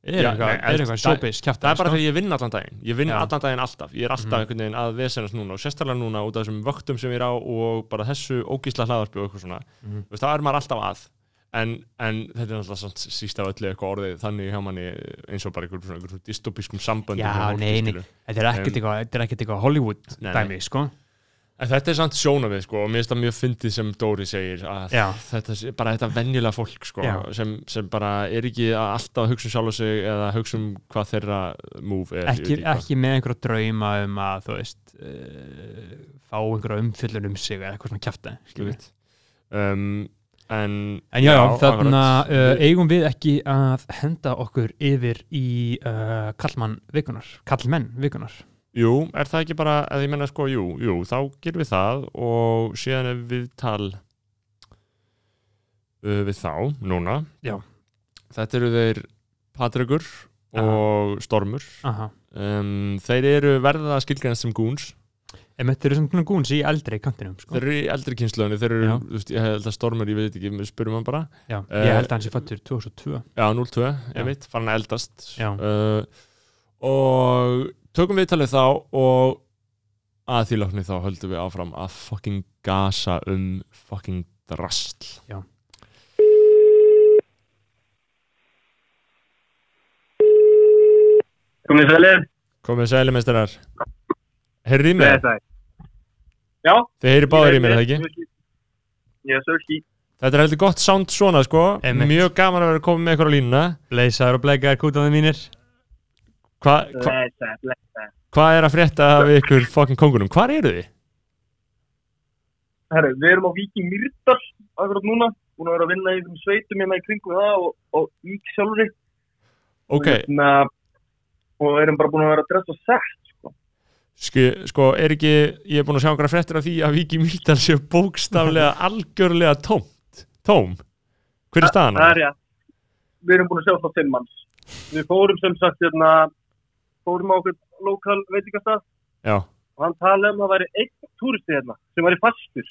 er eitthvað, showbiz kjafta Það er bara þegar ég vinn allan daginn. Ég vinn allan daginn alltaf. Ég er alltaf Mhm. einhvern veginn að vesenast núna og sérstaklega núna út af þessum vöktum sem ég er á og bara þessu ógísla hlaðarpi og eitthvað svona. Mhm. Það er maður alltaf að. En, en þetta er samt síst af öllu eitthvað orðið þannig hjá manni eins og bara einhver svona, einhver svona dystopískum samböndum Já, nei. Þetta er ekkert eitthvað, þetta er ekkert eitthvað Hollywood dæmi, sko En þetta er samt sjónavið sko og mér finnst það mjög fyndið sem Dóri segir að Já. þetta sé bara þetta venjulega fólk sko sem, sem bara er ekki að alltaf að hugsa um sjálf og sig eða hugsa um hvað þeirra move er ekki, ekki með einhverja drauma um að þú veist uh, fá einhverja umfyllun um sig eða eitthvað svona kjafta Einmitt. um, en, En já, já þarna akkurat. uh, eigum við ekki að henda okkur yfir í uh, kallmann vikunar, kallmenn vikunar Jú, er það ekki bara, eða ég menna sko, jú, jú, þá gerum við það og síðan er við tal uh, við þá, núna. Já. Þetta eru þeir Patrikur Aha. og Stormur. Aha. Um, þeir eru verða skilgrænast sem gúns. En þetta eru svona gúns í eldri kantinum sko. Þeir eru í eldri kynnslöðinni, þeir eru, þú veist, ég held að Stormur, ég veit ekki, við spurum hann bara. Já, Eh, ég held að hans er fættur 2002 Já, 0-2, Já. ég veit, farin að eldast. Já. Uh, og tökum við talið þá og að því lokni þá höldum við áfram að fucking gasa um fucking drastl. Já. Komið sælir, Komið sæli meistarar. Heyrðu í mig? það Já, Þið heyri báður í mér, er það ekki? Ég er sörki Þetta er heldur gott sound svona, sko. Mjög gaman að vera komið með ykkur á línuna. Leysaður og bleikaður kútaði mínir Hvað hva, hva er að frétta af ykkur fucking kongunum? Hvar eru þið? Herru, við erum á Víki Mýrdal akkurat núna Búin að vera að vinna í þessum sveitum hérna í kringum það og, og Vík sjálfri Ok, og, hérna, og erum bara búin að vera að dressa sett sko. Ski, sko, er ekki, ég er búin að sjá einhverja fréttir af því að Viki Mýrdal séu bókstaflega [laughs] algjörlega tómt, tóm. Hver er staðan? á Það því? er já Við erum búin að sjá það fimm manns Við fórum sem sagt hérna fórum á okkur lokal veitingastað Já, og hann talaði um að það væri einn túristi hérna sem væri fastur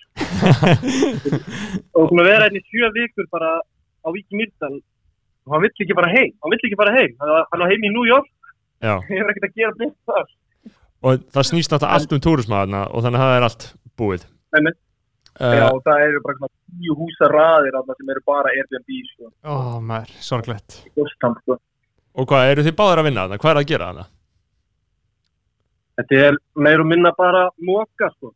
[laughs] og búin að vera hérna í sjö vikur bara á Víki Mýrdal og hann vill ekki fara heim hann vill ekki fara heim, hann hann á heim í New York já. [laughs] hefur ekkert að gera blind þar Og það snýst náttúrulega allt um túrisma þarna og þannig að það er allt búið. Einmitt. Uh, Já, það eru bara svona tíu húsa raðir þarna sem eru bara Airbnb sko, Ó, maður, sorglegt Boston, sko. og hvað, eru þið báður að vinna þarna? Hvað er að gera þarna? Þetta er meir og minna bara móka sko.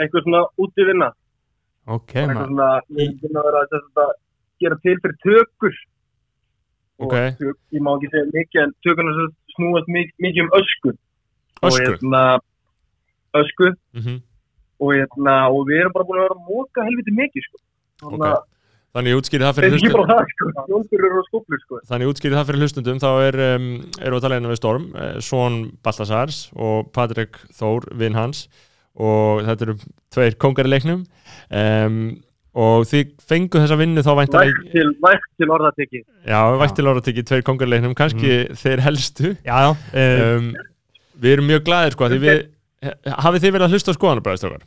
Eitthvað svona útivinna Ok, eitthvað maður svona, við erum búin að vera að, sem sagt, að gera til fyrir tökur Ok. og tök, ég má ekki segja mikið en tökurna sem sagt snúast mikið, mikið um ösku og, Ösku? hérna, ösku Mm og, hérna, og við erum bara búin að vera móka helviti mikið sko. Þannig að Þannig ég útskýri það fyrir hlustundum. sko. Sko. Þannig ég útskýri það fyrir hlustundum, þá er, um, erum við að tala hérna við Storm, eh, Svon Baltasars og Patrik Þór, vinn hans og þetta eru tveir kongar í leiknum um, og þið fengu þessa vinnu þá vægt til, vægt til orðateki Já, vægt til orða tekið tveir kongar í leiknum, kannski þeir helstu Já, já, um, Við erum mjög glæðir sko, því við hafið þið verið að hlusta á skoðanabræðistokar?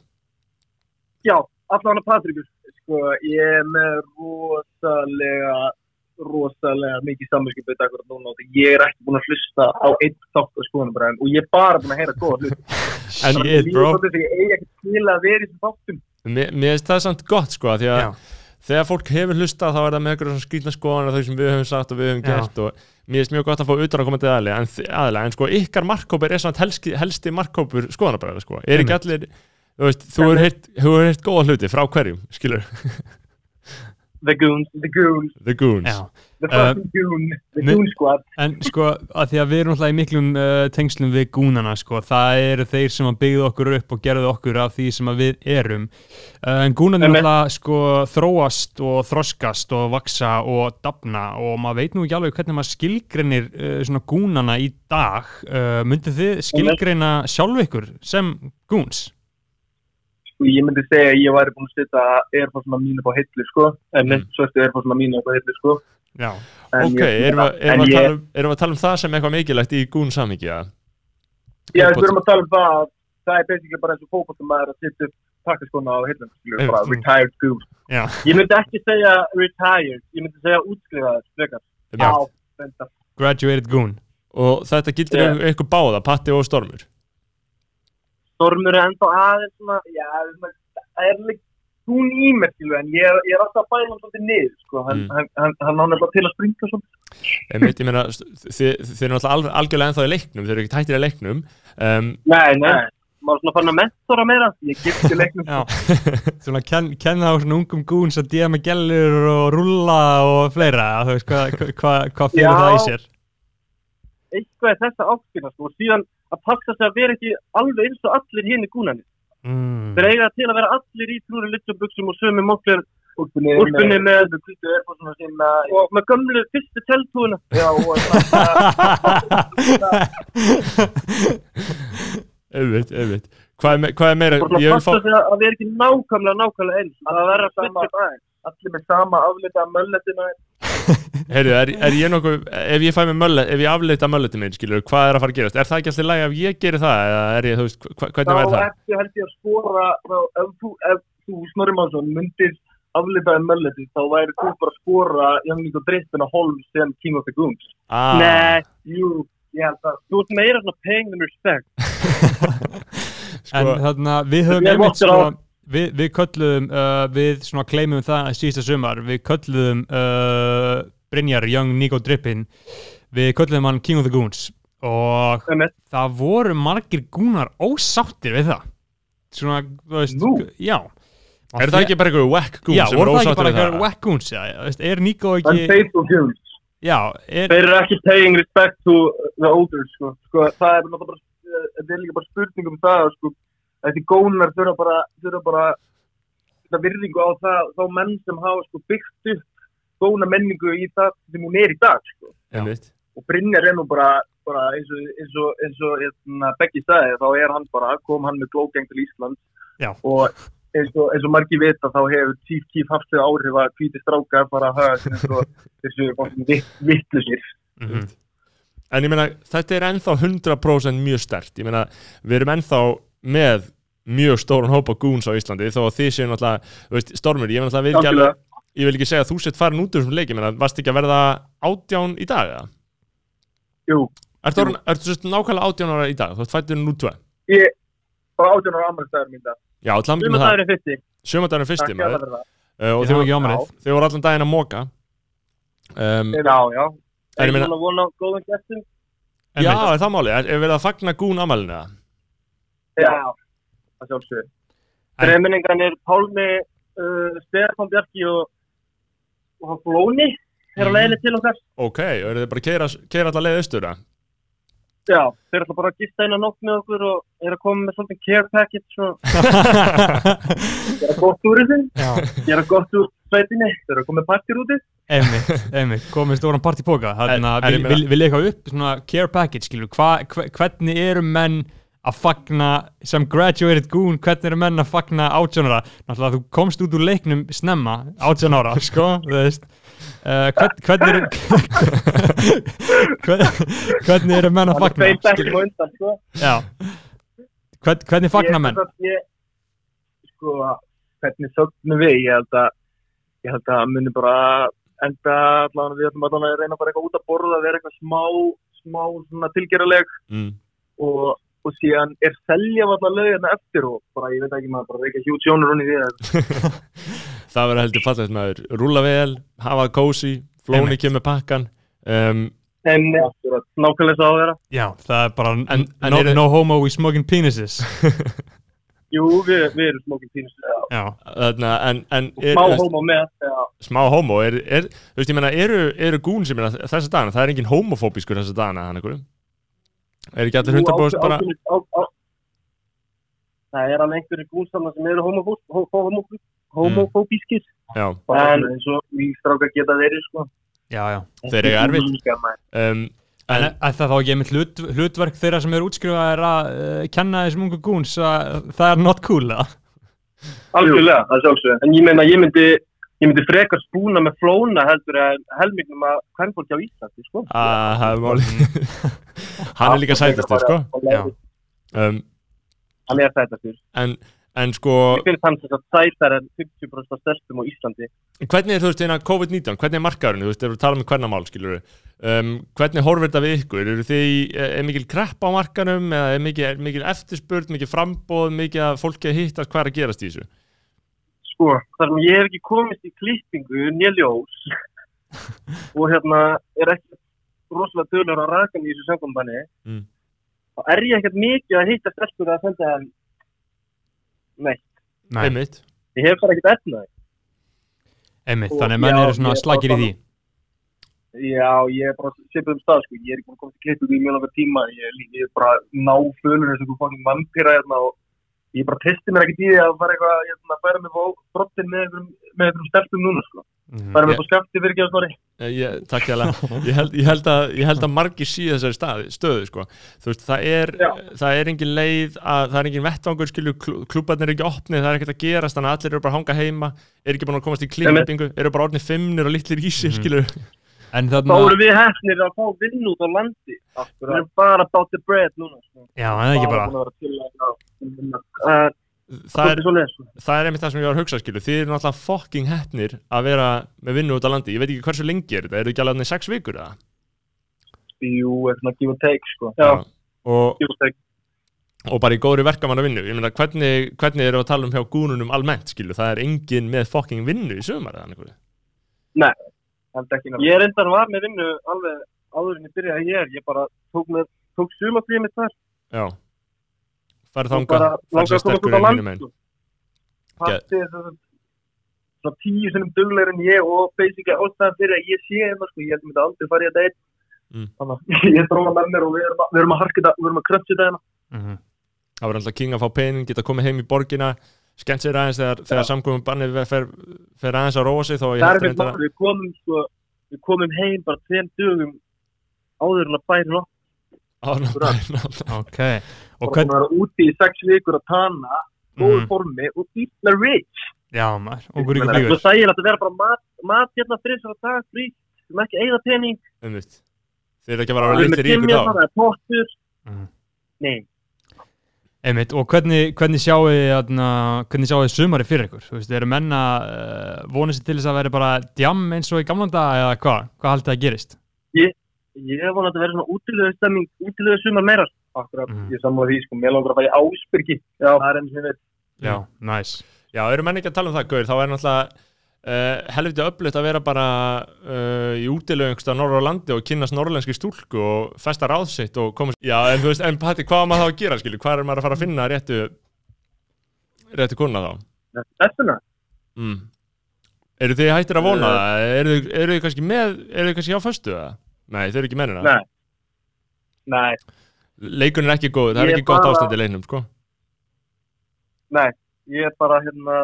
Já, allan að Patrikur sko, ég er með rosalega rosalega mikið samverkið akkurat núna og ég er ekki búin að hlusta á einn þátt á skoðanabræðin og ég er bara búin að heyra góða hlut [laughs] En ég, bro, Ég eigi ekki til að vera í þessum þáttum. Mér finnst það samt gott sko, því að þegar fólk hefur hlustað þá er það með eitthvað svona skrýtna skoðanar þau sem við höfum sagt og við höfum gert og mér finnst mjög gott að fá utan að koma til aðlega en, aðilega, en sko ykkar markkópur er samt helsti, helsti markkópur skoðanabræðar sko. er ekki allir þú veist, þú hefur hefur heyrt góða hluti frá hverjum, skilur, The Goons, The Goons, the goons The Uh, fucking Goon The Goon Squad En sko, að því að við erum alltaf í miklum uh, tengslum við gúnana, sko, það eru þeir sem að byggðu okkur upp og gerðu okkur af því sem að við erum. Uh, en gúnarnir Einmitt. alltaf, sko, þróast og þroskast og vaksa og dafna og maður veit nú ekki alveg hvernig maður skilgreinir uh, svona gúnana í dag. Uh, myndið þið skilgreina sjálf ykkur sem gúns? Sko, ég myndi segja að ég væri búin að setja Airforce-una mínu upp á hillu sko en Mm. mm. svörstu Airforce-una mínu upp á hillu sko Já. en ok, ég- erum við erum við að ég- um- erum við að tala um það sem eitthvað mikilvægt í gún samhengi ja? Já, við erum að tala um það að það er basically bara eins og fókbaltumæður að setja upp takkaskona á bara Mm. retired. Já. Ég myndi ekki segja retired, ég myndi segja útskrifaður. Graduated goon. og þetta gildir um eitthvað báða, Patti og Stormur Stormur er ennþá aðeins svona, já, það er líka hún í mér, skilur, en ég, er- ég er alltaf að bæla hann svolítið niður, sko, hann, Mm. hann, er bara til að springa svona. Einmitt, ég meina, þið, þið eru náttúrulega al- algjörlega ennþá í leiknum, þið eru ekki tættir í leiknum um, Nei, nei, maður svona fann að mentora meira, ég gifti leiknum. Já, [laughs] svona ken, kenna á svona ungum gúns að díða með gellur og rúlla og fleira, þú veist hvað hva, hva fyrir Já. það í sér Eitthvað er þessa áttina, sko, og síðan að pakka sig að vera ekki alveg eins og allir hinn í gúnanir. mm. Þeir eiga til að vera allir í trúri litlubuxum og sömu móklir úlpunni með og með gömlu fyrstu teltúina. Já, og [laughs] hvað, er me- hvað er meira, passa fá sig að það er ekki nákvæmlega nákvæmlega eins. Það verður að flytja aðeins. Allir með sama aflita mölletina. Heyrðu, er, er ég nokkuð ef ég fæ með möllet, ef ég afleita mölletin minn skilur, hvað er að fara að gerast, er það ekki alltaf lægi ef ég gerir það, eða er ég, þú veist, hvernig Þá verður það? ertu held ég að skora, þá- ef þú, ef þú Snorri Mánsson myndir aflitaði mölleti, þá væri þú bara að skora Young og Drippin að Holm sem King of the Goons. Ah, Nei, jú, ég held að þú ert meira svona paying them respect. [laughs] En sko, þarna, við höfum Ég einmitt sko, við, við kölluðum, uh, við svona kleimum það síðasta sumar, við kölluðum uh, Brynjar, Young Nico Drippin, við kölluðum hann King of the Goons og Einmitt. það voru margir gúnar ósáttir við það. Svona, þú veist, Nú? já. er það ekki bara eitthvað whack goon Já, voru það ekki bara það? eitthvað whack goons, já, þú veist, er Nico ekki, Unfaithful Goons. já, er, Þeir eru ekki paying respect to the olders, sko. sko það er náttúrulega bara, þetta er líka bara spurning um það, sko. Þessi gónar þurfa bara, þurfa bara þetta virðingu á það, þá menn sem hafa sko byggt upp góna menningu í það sem hún er í dag, sko. Og Brynjar er nú bara, bara eins og, eins og, eins og hérna, Beggi sagði, þá er hann bara, kom hann með glógeng til Ísland Já. og eins og, eins og margir vita þá hefur Chief Keef haft þau áhrif að hvíti strákar bara hafa eins og [laughs] þessu vittlusir. Mhm. En ég meina, þetta er ennþá 100% mjög stert. Ég meina, við erum ennþá með mjög stóran hópa goons á Íslandi þó að þið séu náttúrulega, þú veist, Stormur, ég alveg, ég vil ekki segja að þú sett farin út úr þessum leik, ég meina, varst ekki að verða átján í dag, eða? Jú, Ertu, nákvæmlega átján ára í dag, þú ert fættur nú tvö? ég, bara átján ára ammælstæður mín það. Já, til að það það. er fyrsti. Sjömadagurinn fyrsti, maður. það. Uh, og þið hafa ekki voru, ámælið. þið voru allan daginn að móka. Um, Já, já. Ég meina- meina... vona góðan gestum. já, er það málið, Já, það sjálfsögur. En- Þreiminningarnir Pálmi, uh, Stefán Bjarki og, og Flóni er á leiðinni til okkar. Ok, og eru þið bara að keira, keira allar leið austur, eða? Já, þeir ætla bara að gista eina nótt með okkur og er að koma með svolítið care package og [laughs] gera gott úr þessu, Já, gera gott úr sveitinni, þeir eru að koma með partir úti. einmitt, einmitt, komið stóran partypoka þannig að vil eitthvað upp? Svona care package, skilur, hva, hva, hvernig eru menn að fagna sem graduated goon, hvernig eru menn að fagna átjánara, náttúrulega þú komst út úr leiknum snemma, átjánara [laughs] sko, þú veist. Uh, hvern, hvernig eru [laughs] hvern, hvernig eru menn að Það er fagna undan, sko. hvern, hvernig fagna menn? Ég, sko, hvernig sögnum við, ég held að, ég held að muni bara enda allavega, við ætlum að reyna bara eitthvað út að borða, vera eitthvað smá, smá svona tilgerðaleg Mm. og, og síðan er selja allavega lögina eftir og bara, ég veit ekki maður, bara reykja hjút sjónur í því. [laughs] það verður heldur fallegt maður rúla vel, hafa kósi flóni kemur pakkan um, En akkurat, nákvæmlega svo að vera. já, það er bara En- en, no, eru- no homo we smoking penises [laughs] Jú, við, við erum smókinn pínus. já, þarna, en, en er, Smá er, hóma með, já. smá homo er, er, þú veist ég meina, eru, eru gún sem er þessa dagana, það er engin homofóbískur þessa dagana hann einhverjum er ekki allir 100% bara Ákveðin- á- á- Það er alveg einhverju gúnsamna sem eru homofó- hó- hó- homofó- homofóbískir. já, En eins og við strákar geta verið, sko. já, já Þeir eiga erfitt. Um, En en, er það þá ekki einmitt hlut, hlutverk þeirra sem eru útskrifað er að uh, kenna þessum ungu gúns að það er not cool eða? Algjörlega, það er sjálfsög. En ég meina, ég myndi, ég myndi frekar spúna með flóna heldur en helmingnum að hvern fólk á Íslandi, sko. er máli hann er líka sætastur sko Já. um, Hann er sætastur. en, en sko Ég finnst hann þess að sætar en 50% af stelpum á Íslandi. hvernig er þú veist hérna COVID-19, hvernig er markaðurinn, þú veist, ef við tala um hvernig mál, skilur um, hvernig horfir þetta við ykkur, eru þið, í- er er mikil krepp á markanum eða er mikil, er mikil eftirspurn, mikil frambóð, mikil að fólki að hittast, hvað er að gerast í þessu? Sko, þar sem ég hef ekki komist í klippingu nýljós [laughs] og hérna er ekki rosalega dölur að raka mig í þessu samkombanni Mm. þá er ég ekkert mikið að hitta stelpur að senda neitt. Nei, einmitt Ég hef bara ekkert etnaði. einmitt, Og- þannig að menn eru svona slagir í því Já, ég er bara sipið um stað, sko. Ég er ekki búin að koma til klippið í mjög langa tíma. Ég er, lí- ég er bara ná fölur eins og einhver fangin vampýra hérna og ég bara testi mér ekkert í því að fara eitthvað, hérna, að færa mig á brottin með einhverjum, með einhverjum stelpum núna, sko. Mhm. Færa mig Ég- på skafti fyrir ekki að snorri. Ég, takk ég, held, ég, held að, ég held að margir síðu þessari staði, stöðu sko. þú veist, það er, það er engin leið að, það er engin vettvangur skilju, klúbarnir er ekki opnið, það er ekkert að gerast þannig að allir eru bara að hanga heima, er ekki búin að komast í klippingu, eru bara orðnið fimmnir og litlir í sig Mhm. skilju, En Þá þarna, erum við hefnir að fá vinn út á landi. Við erum bara about the bread núna, sko. já, en ekki bara búin að vera til að, já. það Það er, er sko. það er einmitt það sem ég var að hugsa skilju, þið eru náttúrulega fucking heppnir að vera með vinnu út á landi, ég veit ekki hversu lengi er þetta, eru ekki alveg í sex vikur eða? Jú, eitthvað give and take, sko. Já. og, give and take. og bara í góðri verkamanna vinnu ég meina hvernig, hvernig eru að tala um hjá gúnunum almennt skilju, það er engin með fucking vinnu í sömur eða einhverju Ég er endar var með vinnu alveg áður en ég byrjaði hér. Ég bara tók, tók sumafríð mitt þar. Já langaði sér að komast sterkur land hínum einn. Patti er svona tíu sinnum duglegur en ég og basically ástæðan fyrir að ég sé hérna sko, ég held að myndi aldrei í þetta einn Mm. þannig að [laughs] ég dróða með mér og við erum að, við erum að harka þetta, við erum að kröpsi þetta hérna Mhm. Það var alltaf king að fá pening, geta komið heim í borgina skemmt sér aðeins þegar, þegar samkomum banni fer, fer aðeins að róa sig það er við, reyndar að við komum sko, við komum heim bara tveim dögum áður en að bæri Áður en að bæna alltaf. Ok, og og hvern, hvernig vera úti í sex vikur að tana góðu Mhm. formi og illa rich. Já maður, ykkur það flýgur er sægilegt að vera bara mat, mat hérna fyrir svona dag frí. Sem ekki eigða pening. Einmitt. Þeir eru ekki að vera að við vera erum með litlir í ykkur timja þá. það er pottur. Mhm. nei Einmitt, og hvernig, hvernig sjáu þið þarna, hvernig sjáu þið sumari fyrir ykkur? Þú veist, eru menna uh, vonið sér til þess að vera bara djam eins og í gamlan dag eða hvað? Hvað haldið að gerist? Ég hef vonað að vera svona útilegu stemming, útilegu sumar meira. Akkurat, Mhm. ég sammála því, sko, mér langar að í Ásbyrgi. Já. Það er enn sem við. Já, næs. Já, eru menn ekki að tala um það, Gaur, þá er náttúrulega uh, helviti öflugt að vera bara uh, í útilögungst á norra landi og kynast norrlenski stúlku og festa ráð sitt og koma Já, en þú veist, en Patti, hvað maður þá að gera, skilju? Hvað er maður að fara að finna réttu réttu kuna þá? Þessuna? Mm. Eru þið hættir að vona það? Eru þið, eru þið kannski með, eru þið kannski á föstu það? Nei, þau eru ekki mennina. Nei. Nei, Leikun er ekki góð, það er ekki gott bara- ástand í leiknum, sko. nei, ég er bara, hérna,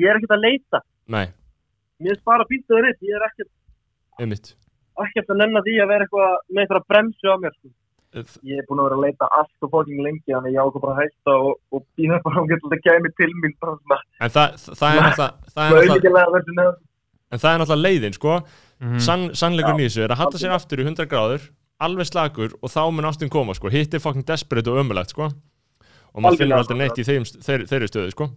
ég er ekkert að leita. Nei, Mér er bara býtt að það ég er ekkert, einmitt. ekkert að nenna því að vera eitthvað með eitthvað bremsu á mér, sko. Ég er búin að vera að leita allt og fóking lengi, þannig að ég ákvað bara að hætta og, og býða bara um getur þetta kæmi til mín, En það, það er náttúrulega, er en það er náttúrulega leiðin, sko. Mm Sann, sannleikur í þessu er að halla sér aftur í 100 gráður, alveg slagur og þá mun ástin koma, sko. Hitt er fucking desperate og ömulegt, sko. Og maður finnur aldrei neitt í þeim, þeir, þeirri stöðu, sko.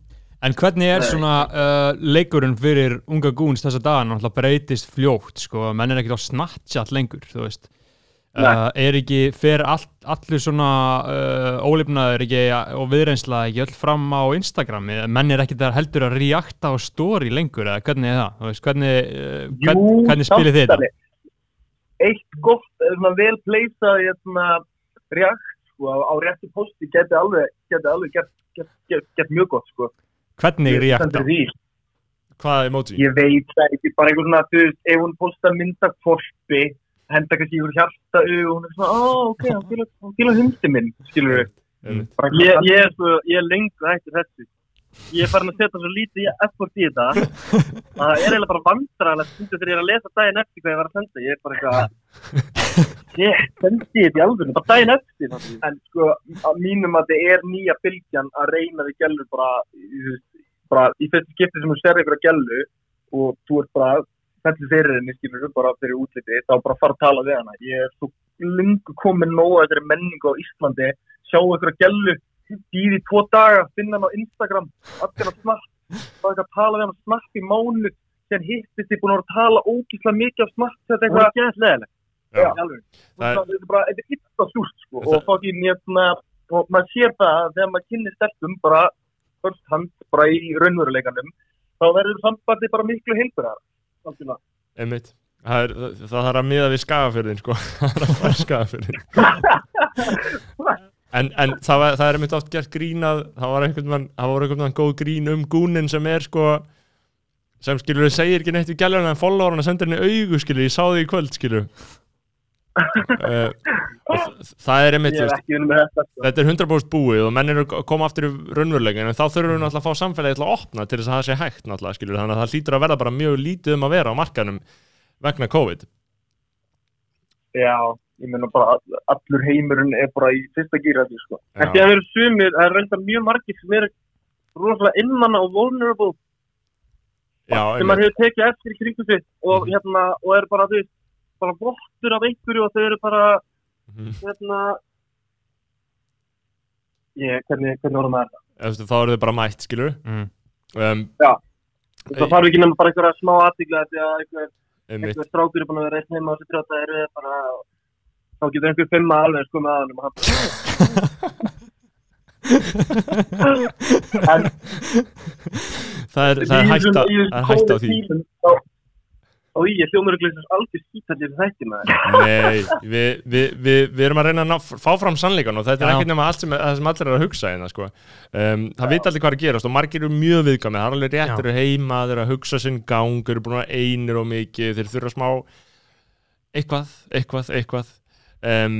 En hvernig er Nei. svona uh, leikurinn fyrir unga gúns þessa dagan? Náttúrulega breytist fljótt, sko, menn er ekkert á Snapchat lengur, þú veist. Uh, er ekki, fer all, allur svona uh, ólifnaður ekki og viðreynsla ekki öll fram á Instagram menn er ekki þar heldur að reakta á story lengur eða hvernig er það? Veist, hvernig, uh, hvern, hvernig spilir þið þetta? Eitt gott, svona vel pleysað hérna, reakt sko, á, réttu posti geti alveg, gert mjög gott sko. Hvernig Ég reakta? Hvað emoji? Ég veit það ekki, bara einhver svona, þú veist, ef hún postar mynda korpi, henda kannski einhver hjarta og hún er svona, ó, ok, hann fílar hundi minn, skilur við. Ég, ég, er svo, ég er lengur hættur þessu. Ég er farin að setja svo lítið effort í þetta að það er eiginlega bara vandræðilegt þegar ég er að lesa daginn eftir hvað ég var að senda. Ég er bara eitthvað, ég sendi þetta í alveg, bara daginn eftir. En sko, að mínum að þetta er nýja bylgjan að reyna við gælur bara, bara í fyrstu skipti sem þú ser ykkur að gælu og þú ert bara fellur fyrir henni, skilur þú bara fyrir útliti, þá bara fara að tala við hana. Ég er svo lungu komin nóg að þeirri menningu á Íslandi, sjá ykkur að gælu býði tvo daga, finna hann á Instagram allir að snapp, það er ekki að tala við hann snapp í mánu, sem hittist þið búin að tala ógíslega mikið af snapp þetta er eitthvað þetta er bara, illa súrt sko, og fokkin hérna og maður sér það að þegar maður kynni stelpum bara first hand, bara í raunveruleikanum, þá verður sambandi bara miklu algjörlega Einmitt. Það, er, þarf að miða við skagafyrðin, sko. [laughs] það er að fara skagafyrðin. [laughs] en, en það, var, það er einmitt oft gert grínað það var einhvern veginn, það var einhvern veginn góð grín um gúnin sem er sko sem skilur við segir ekki neitt við gæluna en að senda henni augu skilur ég sá því í kvöld skilur það er einmitt er þetta sko. þetta er 100% búið og menn eru að koma aftur í raunveruleikin en þá þurfum við náttúrulega að fá samfélagið til að opna til þess að það sé hægt náttúrulega skilur þannig að það hlýtur að verða bara mjög lítið um að vera á markanum vegna COVID Já, ég meina bara all- allur heimurinn er bara í fyrsta gýra því sko. En því að eru sumir, það er reyndar mjög margir sem eru rosalega innmanna og vulnerable Já, sem maður hefur tekið eftir í kringu sitt og Mhm. hérna, og eru bara því bara vottur af einhverju og þau eru bara Mhm. hérna. Ég, hvernig, hvernig vorum það Þú veist, þá eru þau bara mætt skilur mm. um, það þarf ekki nema bara einhverja smá aðtíkla því að einhver, einhver strákur er búin að vera einn heima á þessu trjóta eru bara þá getur einhver fimma alveg sko með aðanum og [laughs] er, er það er hægt á því og ég hljómur ekki alveg skítallir þætti með Nei, við, við, við, við erum að reyna að ná, fá fram sannleikan og þetta er ekkert nema allt sem, það sem allir er að hugsa hérna, sko. um, það vita allir hvað er að gerast og margir eru mjög viðkvæmið, það er alveg rétt, eru heima þeir eru að hugsa sinn gang, þeir eru búin að einir og mikið, þeir þurfa smá eitthvað, eitthvað, eitthvað um.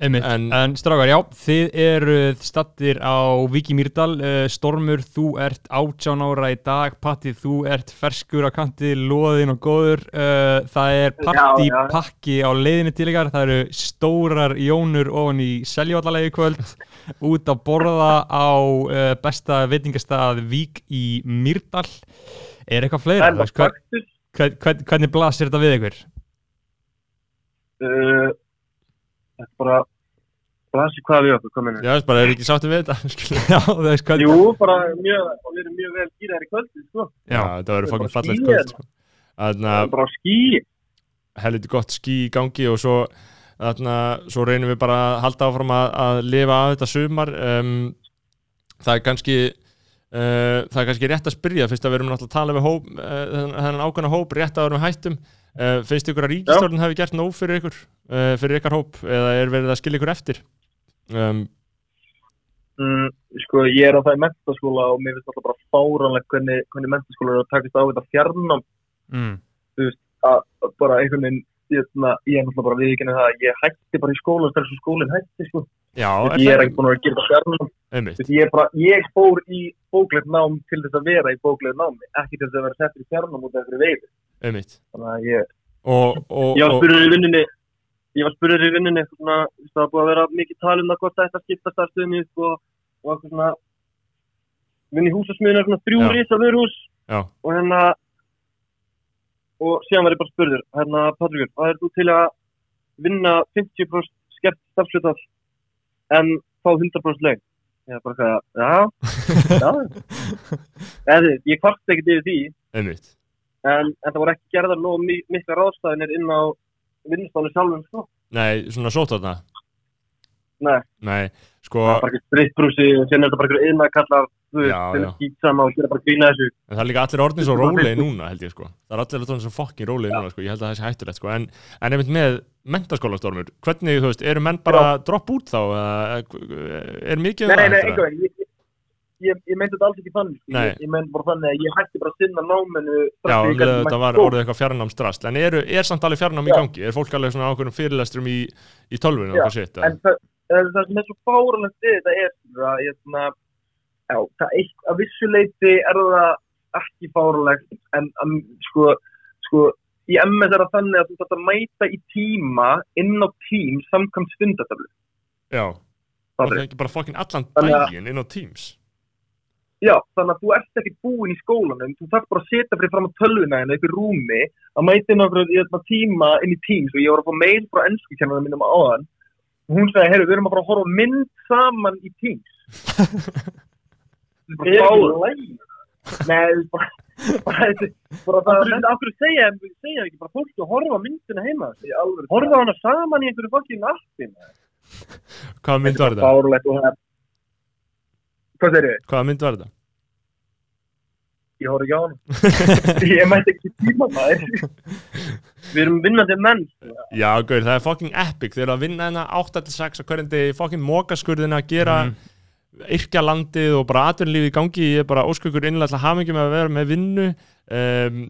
En, En- strákar, já, þið eruð stattir á Viki Mýrdal uh, Stormur, þú ert 18 ára í dag, Patti, þú ert ferskur á kanti, loðin og góður uh, það er já. pakki á leiðinni til ykkar það eru stórar jónur ofan í seljvallalegi kvöld út að borða á uh, besta veitingastað Vík í Mýrdal er eitthvað fleira? hvern, hvern, hvernig blasir þetta við ykkur? uh, þetta er bara blasi hvað við okkur komin Já, bara, er ekki sáttu við þetta [laughs] já, það er hvern, jú, bara mjög, og við erum mjög vel gýraðir í kvöldi sko. Já, þetta verður Það er fokkin bara fallegt ský kvöld hérna. sko. Þannig það að bara ský helviti gott ský í gangi og svo, þarna, svo reynum við bara að halda áfram að, að lifa af þetta sumar um, það er kannski uh, það er kannski rétt að spyrja fyrst að við erum náttúrulega að tala við hóp, uh, þennan ákvæmna hóp rétt að við erum hættum uh, finnst ykkur að ríkistjórn hefði gert nóg fyrir ykkur uh, fyrir ykkar hóp eða er verið að skilja ykkur eftir um, mm, sko, ég er á það í mentaskóla og mér finnst alltaf bara fáranlegt hvernig, hvernig mentaskóla er að takast á þetta fjarnám mm. að að bara einhvern veginn Hérna, ég er náttúrulega bara viðkynna það að ég hætti bara í skóla þegar svo skólinn hætti sko. Já, ég er ekki búin að að gera veist, ég, ég fór í bóklegt nám til þess að vera í bóklegt námi ekki til þess að vera settur í fjarnám út af einhverju veiði. Þannig að ég, og, og, ég var og, spurður í vinninni ég var spurður í vinninni svona, það búið að vera mikið tal um það hvort þetta skipta starfstöðum í sko, og eitthvað svona vinni húsasmiðinu svona þrjú risa vörhús Já. og hérna og síðan var ég bara spurður hérna Patrikur, hvað er þú til að vinna 50% skert starfstöðal en fá 100% laun. Ég er bara eitthvað, já, [laughs] já. Eða, ég kvart ekkert yfir því. En, en það voru ekki gerðar nóg mi mikla ráðstæðinir inn á vinnustánu sjálfum sko. Nei, svona sót þarna Nei, Nei, sko það er bara ekki strittbrúsi og sen er þetta bara einhverju innæðkallar þú veist, Já, já. er skýtsama og gera bara grína þessu. En það er líka allir orðin svo er Facebook. núna held ég sko. Það er allir orðin svo fokkin rólegi núna sko. Ég held að það sé hættulegt sko. En, en einmitt með mentaskólastormur Hvernig, þú veist, eru menn bara að droppa út þá? Er mikið um Nei, nei, það, veginn. Ég, ég, ég meinti þetta alls ekki þannig sko. Ég, ég meinti bara þannig að ég hætti bara sinna náminu Já, mætt var orðið eitthvað fjarnámsdrast En eru, er samt alveg fjarnám í Já. gangi? Er fólk alveg svona ákveðnum fyrirlestrum í, í Já, sitt? en það, það, það sem er svo fáralegt þetta er að ég svona já, það eitt að vissuleiti er það ekki fáralegt en að, sko, sko í MS er það þannig að þú þarf að mæta í tíma inn á tím samkvæmt stundatöflu Já, það er ekki bara fokkin allan daginn inn á Teams. Já, þannig að þú ert ekki búinn í skólanum, þú þarf bara að setja fyrir fram á tölvuna en eitthvað rúmi að mæta inn á hérna, tíma inn í Teams. Og ég var að fá mail frá ennsku kennarinn mínum áðan og hún sagði, herru, við erum að fara að horfa mynd saman í Teams. [laughs] Það er ekki læg. Nei, er bara, bara, það er af hverju segja, segja ekki bara fólki að horfa á myndina heima. Horfa á hana saman í einhverju fokkin appin. Hvaða mynd var þetta? Hvað segir þið? Hvaða mynd var þetta? ég horf ekki á hann [laughs] ég mætti ekki tíma það við erum vinnandi menn Já, gaur, það er fucking epic Þeir eru að vinna hérna 8-6 á hverjum degi fucking mókaskurðina að gera Mhm. Yrkja landið og bara atvinnulífi í gangi. Ég er bara óskökur innlega til hamingjum að vera með vinnu. Um,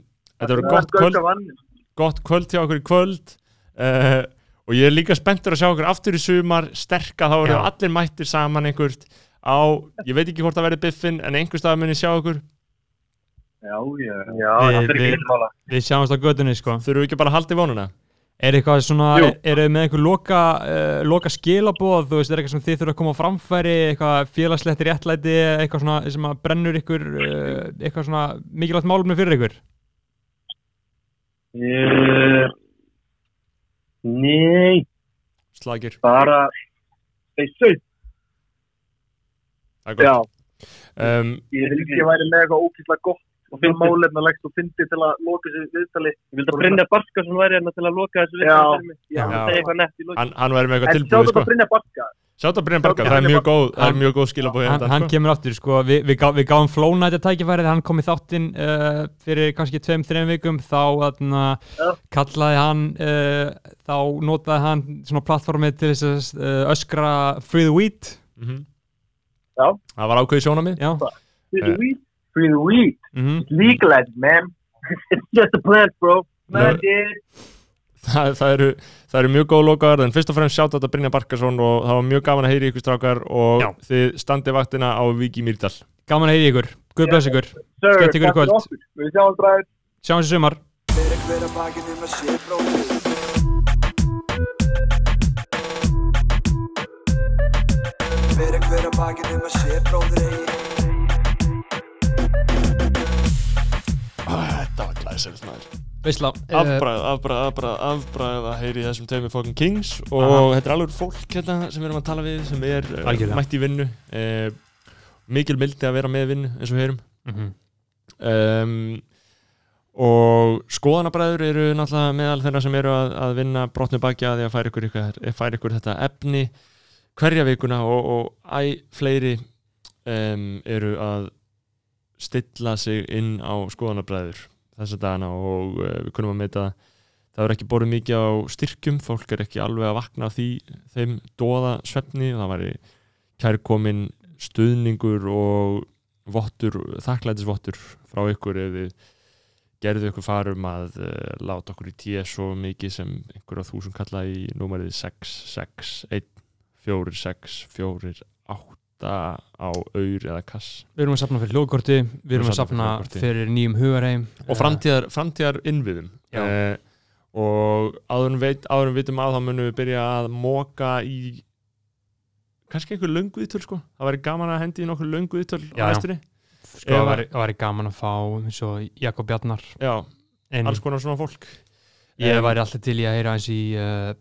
Þetta verður gott kvöld, gott kvöld hjá okkur í kvöld. Uh, og ég er líka spenntur að sjá okkur aftur í sumar. Sterka, þá verður allir mættir saman einhvert á, ég veit ekki hvort það verður biffin en einhver stað muni sjá okkur. Já, já, já, það er ekki við- innmála Við sjáumst á gödunni sko. Þurfum við ekki bara að halda í vonuna Er eitthvað svona, Jú. er, er með einhver loka, uh, loka skilaboð, þú veist, er eitthvað sem þið þurfa að koma á framfæri, eitthvað félagslegt réttlæti, eitthvað svona sem að brennur ykkur, uh, eitthvað svona mikilvægt málumni fyrir ykkur? Ég- Nei, slagir, bara þessu, það er gott. Um, ég vil ekki væri með eitthvað ókýrslega gott og finna málefnalegt og fyndi til að loka þessu viðtali Ég vildi að Brynja Barskason væri hérna til að loka þessu viðtali fyrir. Það er eitthvað nett í lokin. hann, hann verður með eitthvað tilbúið sko. Sjátt að Brynja Barka, Sjáðu það er mjög góð, er mjög góð skilabóð Hann, hann kemur aftur, sko, við, við, gá, við gáum flóna þetta tækifærið, hann kom í þáttinn uh, fyrir kannski tveim, þreim vikum, þá atna, Já. kallaði hann, uh, þá notaði hann svona plattformið til þess að uh, öskra free the wheat, Mhm. Já. Það var ákveðið sjónamið já, Free the weed Free the weed mhm. It's legalized man. [laughs] It's just a plant bro. Man það, það, eru, það eru mjög góð lokaðar en fyrst og fremst sjátt að þetta Brynja Barkason og það var mjög gaman að heyri ykkur strákar og Já. þið standið vaktina á Viki Mýrdal. Gaman að heyri ykkur, guð bless ykkur, Skemmti ykkur í kvöld. Við sjáum bræður. Sjáum sér sumar. Fyrir hver að bakið um að sé bróðir Fyrir Glæsilegt maður. Veistla, Afbræð, afbræð, afbræð, afbræð að heyri þessum tveimur fucking kings. Og Aha. þetta er alveg fólk hérna sem við erum að tala við sem er uh, Algjörlega. mætt í vinnu. Uh, mikil mildi að vera með vinnu eins og við heyrum. Mm um, og skoðanabræður eru náttúrulega meðal þeirra sem eru að, að vinna brotnu baki að því að færa ykkur, ykkur, færa ykkur þetta efni hverja vikuna. Og, og æ fleiri um, eru að stilla sig inn á skoðanabræður þessa dagana og uh, við kunum að meita það. Er ekki borðið mikið á styrkjum fólk er ekki alveg að vakna því þeim dóða svefni það væri kærkomin stuðningur og vottur, þakklætisvottur frá ykkur ef þið gerðu ykkur farum að uh, láta okkur í tíu svo mikið sem einhver á þúsund kalla í númerið 6, 6, 1 4, 6, 4, 8 á auður eða kass. Við erum að safna fyrir hljóðkorti, við erum að safna safna fyrir fyrir nýjum hugarheim. Og framtíðar, framtíðar innviðum. Eh, og áður en veit, áður en við vitum að þá munum við byrja að móka í kannski einhver löngu viðtöl sko. Það væri gaman að hendi í nokkur löngu viðtöl Já, á já. næstunni. Sko, það að- væri- væri gaman að fá eins og Jakob Bjarnar. Já, inn. alls konar svona fólk. Ég væri alltaf til í að heyra eins í uh,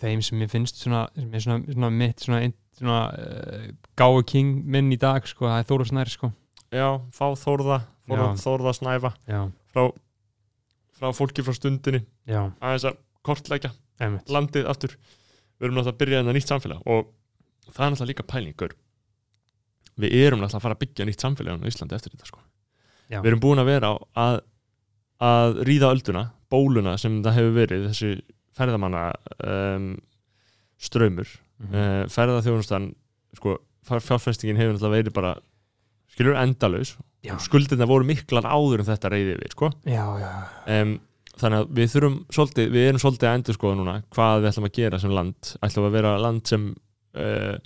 þeim sem ég finnst svona, sem er svona, svona mitt svona, svona uh, gáu king minn í dag sko, það er Þóru Snæri sko. Já, fá Þórða Þórða. Þórða Snæfa Já, frá, frá fólki frá stundinni. Já, aðeins að kortleggja einmitt. landið aftur. Við erum náttúrulega að byrja þetta nýtt samfélag og það er náttúrulega líka pælingur. Við erum náttúrulega að fara að byggja nýtt samfélag á Íslandi eftir þetta sko. Já. við erum búin að vera á að, að ríða ölduna, bóluna sem það hefur verið, þessi ferðamanna um, ströymur Mhm. uh, ferðaþjónustan sko, fjár- fjárfestingin hefur náttúrulega verið bara skilur og skuldina voru miklar áður en þetta reyði við sko. Já, já, um, þannig að við þurfum svolítið, við erum svolítið að endur skoða núna hvað við ætlum að gera sem land. Ætlum að vera land sem uh,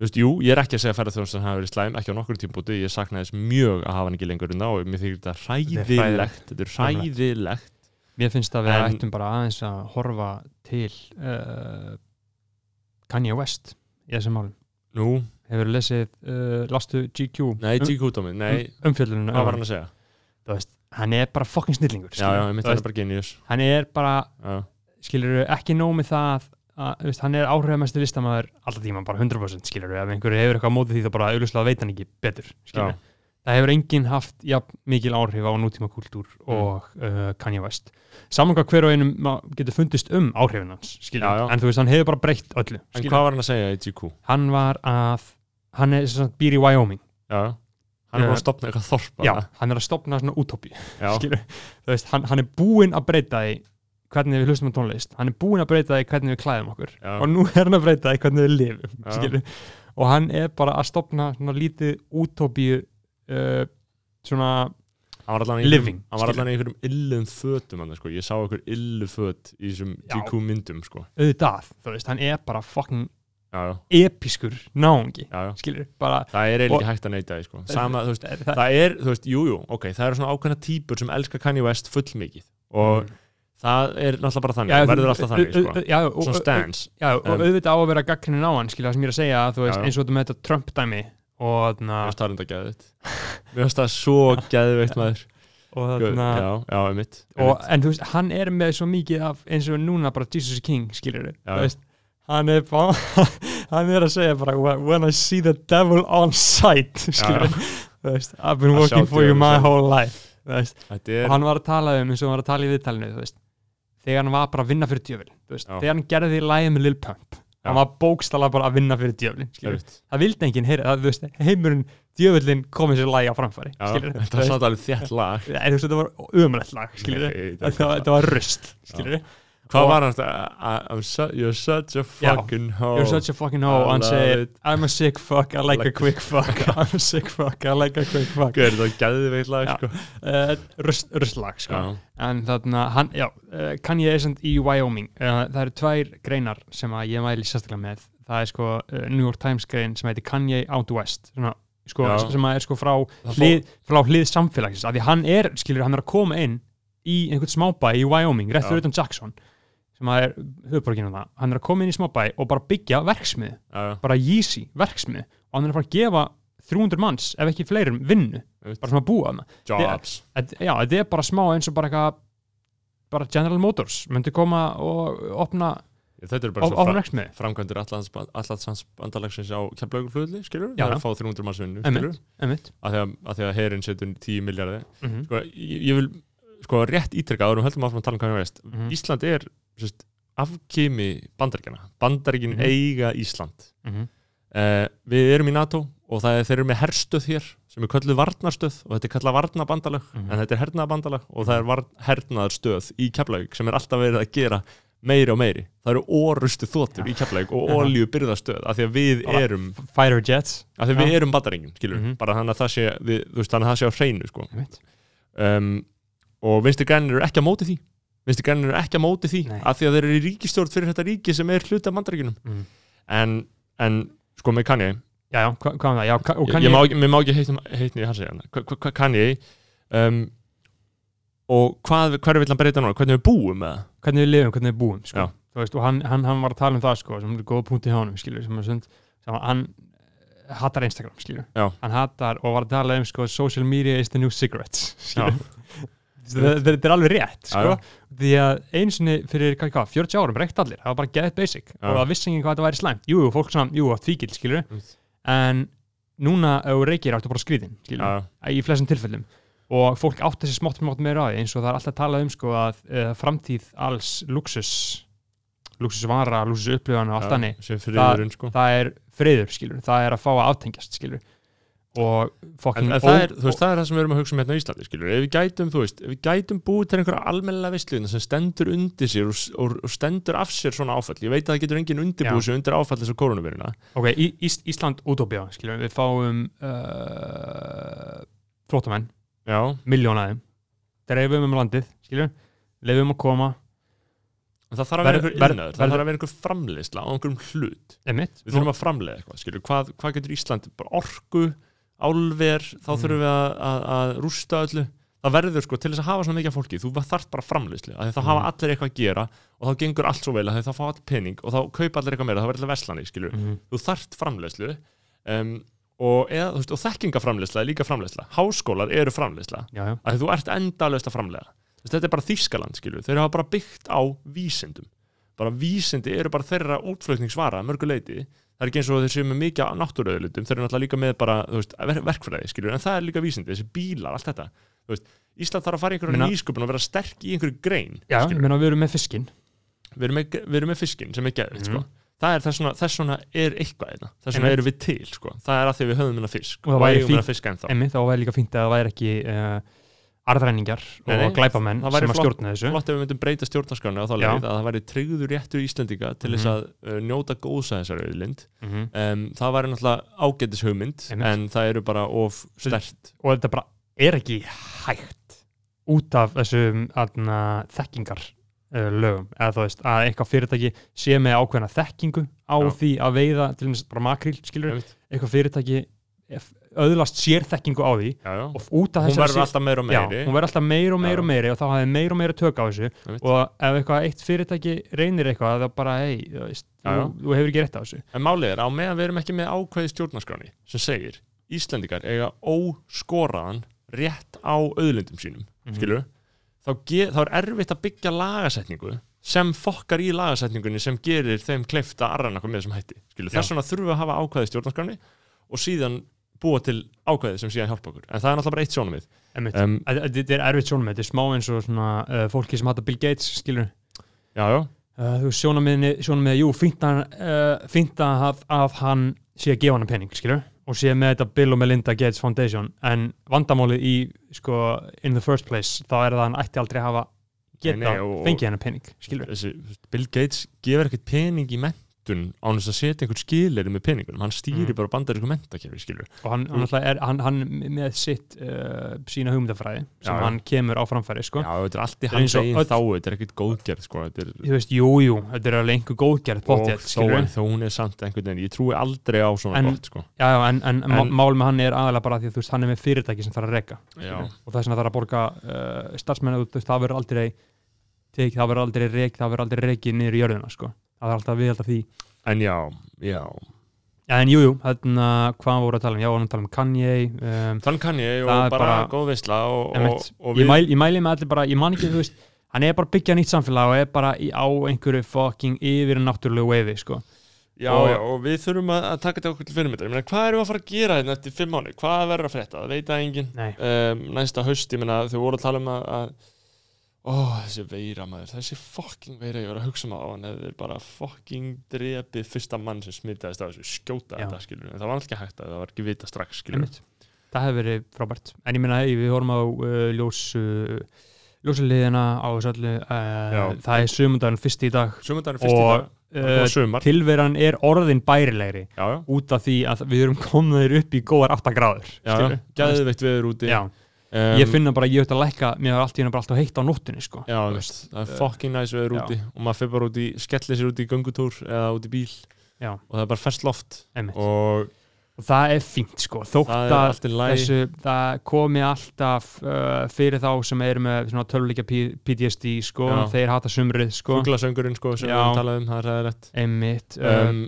veist, jú, ég er ekki að segja að ferðarþjónustan hafa verið slæm, ekki á nokkur tímpúti ég saknaði þess mjög að hafa hann ekki lengur unna og mér þykir þetta hræðilegt þetta er hræðilegt. Mér finnst að við En- ættum bara aðeins að horfa til uh, Kanye West í þessum málum. Nú, Hefur lesið, uh, lastu GQ nei, G-kútómi, nei, umfjöllunum hvað var hann að segja? Þú veist, hann er bara fucking snillingur já, já, ég myndi að veist, er bara genius. Hann er bara, já, skilur ekki nóg með það að, veist, hann er áhrifamestur listamæður alltaf tíma, bara 100% skilur ef einhverju hefur eitthvað á móti því þá bara auðvitað veit hann ekki betur skilur Já. Það hefur enginn haft jafn mikil áhrif á nútíma kultúr Mm. og uh, Kanye West. Saman hvað hver og einum getur fundist um áhrifin hans Já, já. en þú veist, hann hefur bara breytt öllu en skilur. hvað var hann að segja í GQ hann var að hann er sagt býr í Wyoming. Já, hann er bara að stopna eitthvað þorpa já, hann er að stopna svona útópi [laughs] þú veist, hann, hann er búinn að breyta því hvernig við hlustum á tónlist. Hann er búinn að breyta því hvernig við klæðum okkur. Já. og nú er hann að breyta því hvernig við lifum og hann er bara að stopna svona lítið útópíu uh, svona hann var allan í Living, hann var allan í einhverjum illum fötum hann, sko. ég sá einhver illu föt í þessum. GQ myndum sko. auðvitað, þú veist, hann er bara fucking já, já, episkur náungi skilur, bara það er eiginlega hægt að neita því sko. Sama, veist, það, það, það er, þú veist, jú, jú, ok það eru svona ákveðna típur sem elska Kanye West fullmikið og það er náttúrulega bara þannig, það verður alltaf þannig sko. já, og- svona stans Já, og auðvitað á að vera gaggrinin á hann, skilja það sem ég er að segja, þú veist, Já, já. eins og þetta með þetta Trump-dæmi og þarna, mér finnst það enda geðveikt mér finnst það svo geðveikt maður og já, þarna já, einmitt, og, einmitt. en þú veist, hann er með svo mikið af, eins og núna bara Jesus King, skilur Já. þú veist, hann er bara [laughs] hann er að segja bara, when I see the devil on sight, skilur þú veist, I've been Að working sjá for you djöfulinn my sjálf. whole life þú veist, þetta er og hann var að tala um eins og hann var að tala í viðtalinu, þú veist þegar hann var bara að vinna fyrir djöfil, þú veist, Já. þegar hann gerði lægið með Lil Pump hann var bókstala bara að vinna fyrir djöflin það vildi enginn heyra, það, veist, heimurinn djöfullin komið sér lagi á framfæri þetta var samt alveg þétt lag. Þetta var umrætt lag, þetta, var- skilur hvað var I- I'm su you're such a fucking hoe. You're such a fucking hoe. Og hann segir. [laughs] I'm a sick fuck, I like, a quick fuck. I'm a sick fuck, I like a quick fuck. Guður, þetta var geðveikt lag sko. uh, rust, rustlag, sko. Já. en þarna, hann, já, uh, kann ég eisand í Wyoming, uh, það eru tvær greinar sem að ég mæli sérstaklega með. Það er sko uh, New York Times grein sem heitir Kanye Out West svona, sko, sem að er sko frá Það hlið, frá hlið samfélagsins, af því hann er skilur, hann er að koma inn í einhvern smábæ í Wyoming, rétt fyrir utan Jackson sem að er höfuborginu það hann er að koma inn í smábæ og bara byggja verksmið. Já, bara Yeezy, verksmið. Og hann er að fara að gefa 300 manns, ef ekki fleirum, vinnu. Bara svona búa þarna. Jobs. Þetta- já, þetta er bara smá eins og bara eitthvað bara General Motors. Myndi koma og opna þetta eru bara op- svo fra framkvæmdur allansans bandalagsins á keflaugur skilur, Já. það er að fá 300 manns vinnu skilur, því að, að, því að herin setur 10 miljardi mm sko, ég, ég vil sko rétt ítrekka áður og höldum áfram að tala um hvað ég veist. Mhm. Ísland er sérst, afkimi bandaríkjana bandaríkin Mhm. eiga Ísland -hmm. uh, við erum í NATO og það er, þeir eru með herstöð hér sem er kölluð varnarstöð og þetta er kallað varnabandalag Mhm. en þetta er hernaðabandalag og það er var, hernaðarstöð í Keflavík sem er alltaf verið að gera meiri og meiri það eru orustu þóttur í Keflavík og olju byrðastöð af því að við Bara- erum Fighter Jets af því að við Já. erum bandaríkin Mhm. bara þannig að það sé, við, veist, þannig að það sé á hreinu sko. um, og vinstri grænir eru ekki á móti því vinstri grænir eru ekki á móti því Nei. af því að þeir eru í ríkistjórn fyrir þetta ríki sem er hluti af bandaríkinum Mhm. en, en sko með Kanye já, já, hva, hvað var það? Já, ka- og ég, kann ég má, ekki- heitni, heitni hans hva, hva, hvað Kanye um, og hvað, hver vill hann breyta núna hvernig við búum með það hvernig við lifum, hvernig við búum sko. Já. Veist, og hann, hann, hann var að tala um það sko, sem er góða punkt í hánum skilur, sem er sund, sem að hann eh, hatar Instagram, Já. hann hatar og var að tala um sko, social media is the new cigarettes skilur þetta þetta er alveg rétt sko, því að einu sinni fyrir hvað, 40 árum, reykt allir, það var bara get basic. Og það vissi ekki hvað þetta væri slæmt. Jú, fólk svona, jú, tvíkil, skilur Mm. en núna, ef reykir, áttu bara skriðin skilur, í flestum tilfellum. Og fólk átti þessi smátt smátt meira á því eins og það er alltaf að tala um sko að uh, framtíð alls luxus luxusvara, luxusupplifan og allt sem friðurinn sko. það er friður, skilur, það er að fá að aftengjast, skilur og fucking en það, er, veist, það er það sem við erum að hugsa um hérna á Íslandi skilur. ef við gætum, þú veist, ef við gætum búið til einhverja almennilega veistluðina sem stendur undir sér og, og, og stendur af sér svona áfall ég veit að það getur enginn undirbúið sér undir áfall þessar koronaviruna ok, Í, Ís, Ísland útópía, skilur, við fáum uh, flótamenn já, miljónaðum, dreifum um landið skilur, leifum að koma. En það þarf að vera einhver innaður, það þarf að vera einhver framleiðsla á einhverjum hlut. Emitt, við þurfum að framleiða eitthvað, skilur, hvað, hvað getur Ísland? Bara orku, álver þá Mm. þurfum við að, að, rústa öllu. Það verður sko, til þess að hafa svona mikið fólki þú þarft bara því þá Mm. hafa allir eitthvað að gera og þá gengur allt svo vel að þá fá allir pening og þá kaupa allir eitthvað meira, þá verður allir veslani mm. Þú þarft framleiðslu um, og, og þekkingaframleiðsla er líka framleiðsla, háskólar eru já, að þú ert endalaust að veist, þetta er bara skilur, þeir hafa bara byggt á vísindum. Bara vísindi eru bara þeirra útflutningsvara að mörgu leiti, það er ekki eins og þeir séu með mikið af náttúruauðlutum, þeir eru náttúrulega líka með bara, veist, ver verkfræði, skilur, en það er líka vísindi, þessi bílar, allt þetta veist, Ísland þarf að fara í einhverja Meina- nýsköpun og vera sterk í einhverju grein já, ég skilurðu. meina við erum með fiskinn við erum með, við erum með fiskin sem er geðvitt, Mhm. sko það er þess þess vegna er eitthvað einna, þess vegna Einmitt. erum við til sko. það er að því við höfum minna fisk Og það væri fínt- minna fisk ennþá einmitt, þá væri líka fínt að það væri ekki uh, arðræningar og glæpamenn það væri sem að stjórna þessu. flott ef við myndum breyta stjórnarskráni á þá leið að það væri tryggður réttur Íslendinga til þess Mhm. að uh, njóta góðs að þessari auðlind. Mm um, það væri náttúrulega ágætis hugmynd en það eru bara of stert og þetta bara er ekki hægt út af þessum þekkingar uh, lögum. Eða þú veist að eitthvað fyrirtæki sé með ákveðna þekkingu á Já. því að veiða til dæmis bara makril skilur eitthvað fyrirtæki öðlast sér þekkingu á því já, já. og út af hún þessari verður alltaf meira og meiri. Já, hún verður alltaf meir og meir og meiri og þá hafði meir og meira tök á þessu og ef eitthvað eitt fyrirtæki reynir eitthvað þá bara, hei, þú, hefur ekki rétt á þessu. En málið er, á meðan við erum ekki með ákveði stjórnarskráni sem segir, Íslendingar eiga óskoraðan rétt á auðlindum sínum, Mhm. skilur þá, þá er erfitt að byggja lagasetningu sem fokkar í lagasetningunni sem gerir þeim kleift að arrana eitthvað með þessum hætti, skilur, þess vegna þurfum við að hafa ákveði stjórnarskráni og síðan búa til ákveði sem síðan hjálpa okkur, en það er náttúrulega bara eitt sjónumið Einmitt. um, Þetta er erfitt sjónum, þetta er smá eins og svona, uh, fólki sem hata Bill Gates, skilur Já, já, uh, sjónamiðni, sjónamiðni, jú, fínt að, uh, að, að hann sé að gefa hann pening, skilur og sé með þetta Bill og Melinda Gates Foundation. En vandamálið í, sko, in the first place, þá er það að hann ætti aldrei að hafa geta Nei, nei, og- fengið hennar pening, skilur þessi, Bill Gates gefur ekkert pening í mentun án þess að setja einhvern skilir með peningunum, hann stýri Mm. bara bandaríku mentakerfi, skilur og hann, hann, er, hann, hann með sitt uh, sína hugmyndafræði sem Já, hann kemur á framfæri, sko. Já, þetta er allt í hans og öll- þá, þetta er ekkert góðgerð sko, er, þú veist, jú, jú, þetta er alveg einhver góðgerð og þó, skilur þó hún er samt einhvern veginn, ég trúi aldrei á svona En- gott sko. já, já, en, en, en mál með hann er aðalega bara því að þú veist, hann er með fyrirtæki sem þarf að reka Já, og þess vegna þarf að borga uh, starfsmenn, þú veist, það verður aldrei tek, það verður aldrei rek, það verður aldrei rekið niður í jörðina, sko, það er alltaf við alltaf því. En já, já. En jú, jú, þarna, hvað voru að tala um? Já, voru að tala um Kanye um, kann ég Það og bara, bara- góð og ég, mæl, ég mæli með allir bara, ég man ekki, þú veist hann er bara að byggja nýtt samfélag og er bara í, á einhverju fucking yfir náttúrulegu veiði, sko. Já, og- já, og við þurfum að, að taka þetta okkur til fyrirmyndar. Ég meina, hvað erum við að fara að gera hérna eftir fimm mánu? Hvað verður að frétta? Það veit að enginn. Um, Næsta haust, ég meina, þau voru að tala um að, að Ó, þessi veira maður. Þessi fucking veira ég var að hugsa um á Hann hefði bara fucking drepið fyrsta mann sem smitaðist af þessu Skjóta þetta, skilur En það var alltaf ekki hægt að það var ekki vita strax, skilur það hefur verið frábært. En ég hey, við horfum á uh, ljós uh, ljósaliðina á þessu öllu uh, það er sömundaginn fyrst í dag. Sumundaginn fyrst í og dag. uh, og tilveran er orðin bærilegri Já, já, út af því að við erum komnaðir upp í góðar 8 gráður já. skilurðu? Gæðveikt veður úti. Já, um, ég finna bara ég ætti að lækka mér er allt í hennar bara alltaf heitt á nóttunni sko. Já, veist, það er uh, fucking næs veður já. úti og maður fyrir bara út í, skellir sér út í göngutúr eða út í bíl Já. og það er bara ferskt loft og og það er fínt sko þótt að allt þessu, það komi alltaf uh, fyrir þá sem eru með svona tölvuleika PTSD sko, Já. þeir hata sumrið sko, fuglasöngurinn sko sem Já. við höfum talað um, það er ræðilegt einmitt um, um,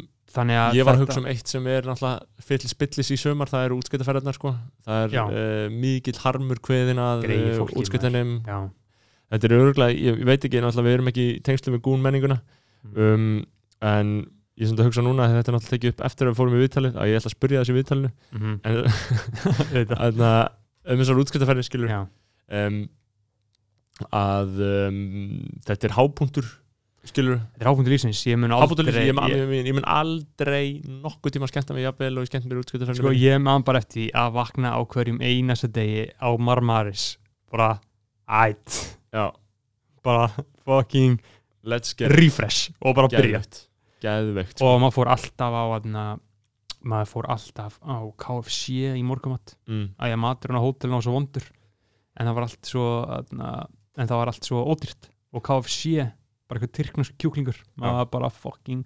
Ég var að hugsa um eitt sem er náttúrulega fyll spillis í sömar, það eru útskiptaferðarnar sko. Það er uh, mikill harmur kveðin að fólki, útskiptanum Þetta er örgulega, ég, ég veit ekki, náttúrulega við erum ekki í tengslu með gún menninguna um, en ég sem þetta hugsa núna þetta er náttúrulega tekið upp eftir að við fórum í viðtalið að ég ætla að spyrja þessi viðtalinu. Mhm, en [laughs] auðvitað. Þannig að um þessar útskiptaferðir skilur um, að þetta er hápunktur skilur, þetta er háfundur lífsins ég mun aldrei ég, ég, ég, mun aldrei nokkuð tíma skemmta mig jafnvel og ég skemmt mér útskiptaferðir sko, ég man bara eftir að vakna á hverjum einasta degi á Marmaris. Bara ætt Já, bara fucking let's get refresh og bara byrja. geðveikt. Sko. og maður fór alltaf á aðna, maður fór alltaf á KFC í morgumatt mm. að ég maturinn á hótelinu var svo vondur. En það var allt svo aðna, en það var allt svo ódýrt. Og KFC, bara eitthvað tyrknarsk kjúklingur maður var bara fucking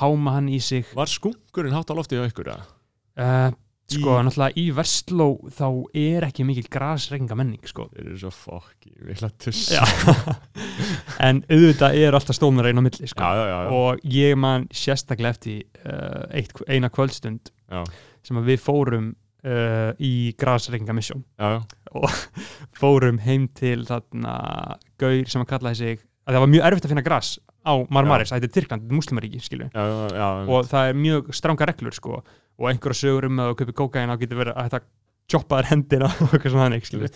háma hann í sig Var skunkurinn hátt á lofti á ykkur? uh, sko, Í- náttúrulega í Vestló þá er ekki mikil grasrenga menning sko Þeir eru svo fucking, ég vil að tuss Já. [laughs] en auðvitað er alltaf stónar einn á milli sko. já, já, já, og ég man sérstaklega eftir uh, eitt, eina kvöldstund Já. sem að við fórum uh, í grasrenga misjón já, já. [laughs] fórum heim til þarna gaur sem að kallaði sig að það var mjög erfitt að finna gras á Marmaris, þetta er Tyrkland, muslimaríki skilju og það er mjög stranga reglur sko. Og einhverja sögur um að þú kaupir kókain þá getur verið að þetta choppa þér hendina og [laughs] eitthvað svona þannig skilju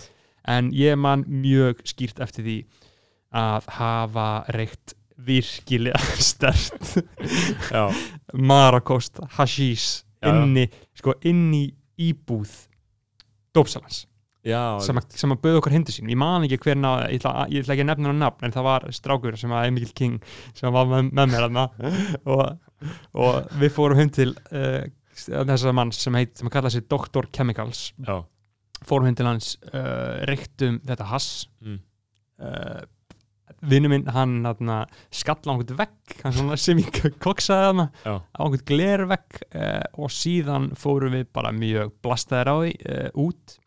en ég man mjög skýrt eftir því að hafa reykt virkilega [laughs] stert Marakost, hashís inni, sko, inni íbúð dópsalans já sem, að- sem að bauð okkur hindu sín ég man ekki hver ná, ég ætla, ég ætla ekki að nefna hann nafn en það var strákur sem var Emil King sem var með, með mér hana [laughs] og, og við fórum heim til uh, þessar manns sem heit sem að kalla sig Dr. Chemicals já, fórum heim til hans uh, reyktum þetta hass Mm. uh, vinnu minn hann hana, skall á einhvern vegg sem ég koksaði hana Já. á einhvern glervegg og síðan fórum við bara mjög blastaðir á því út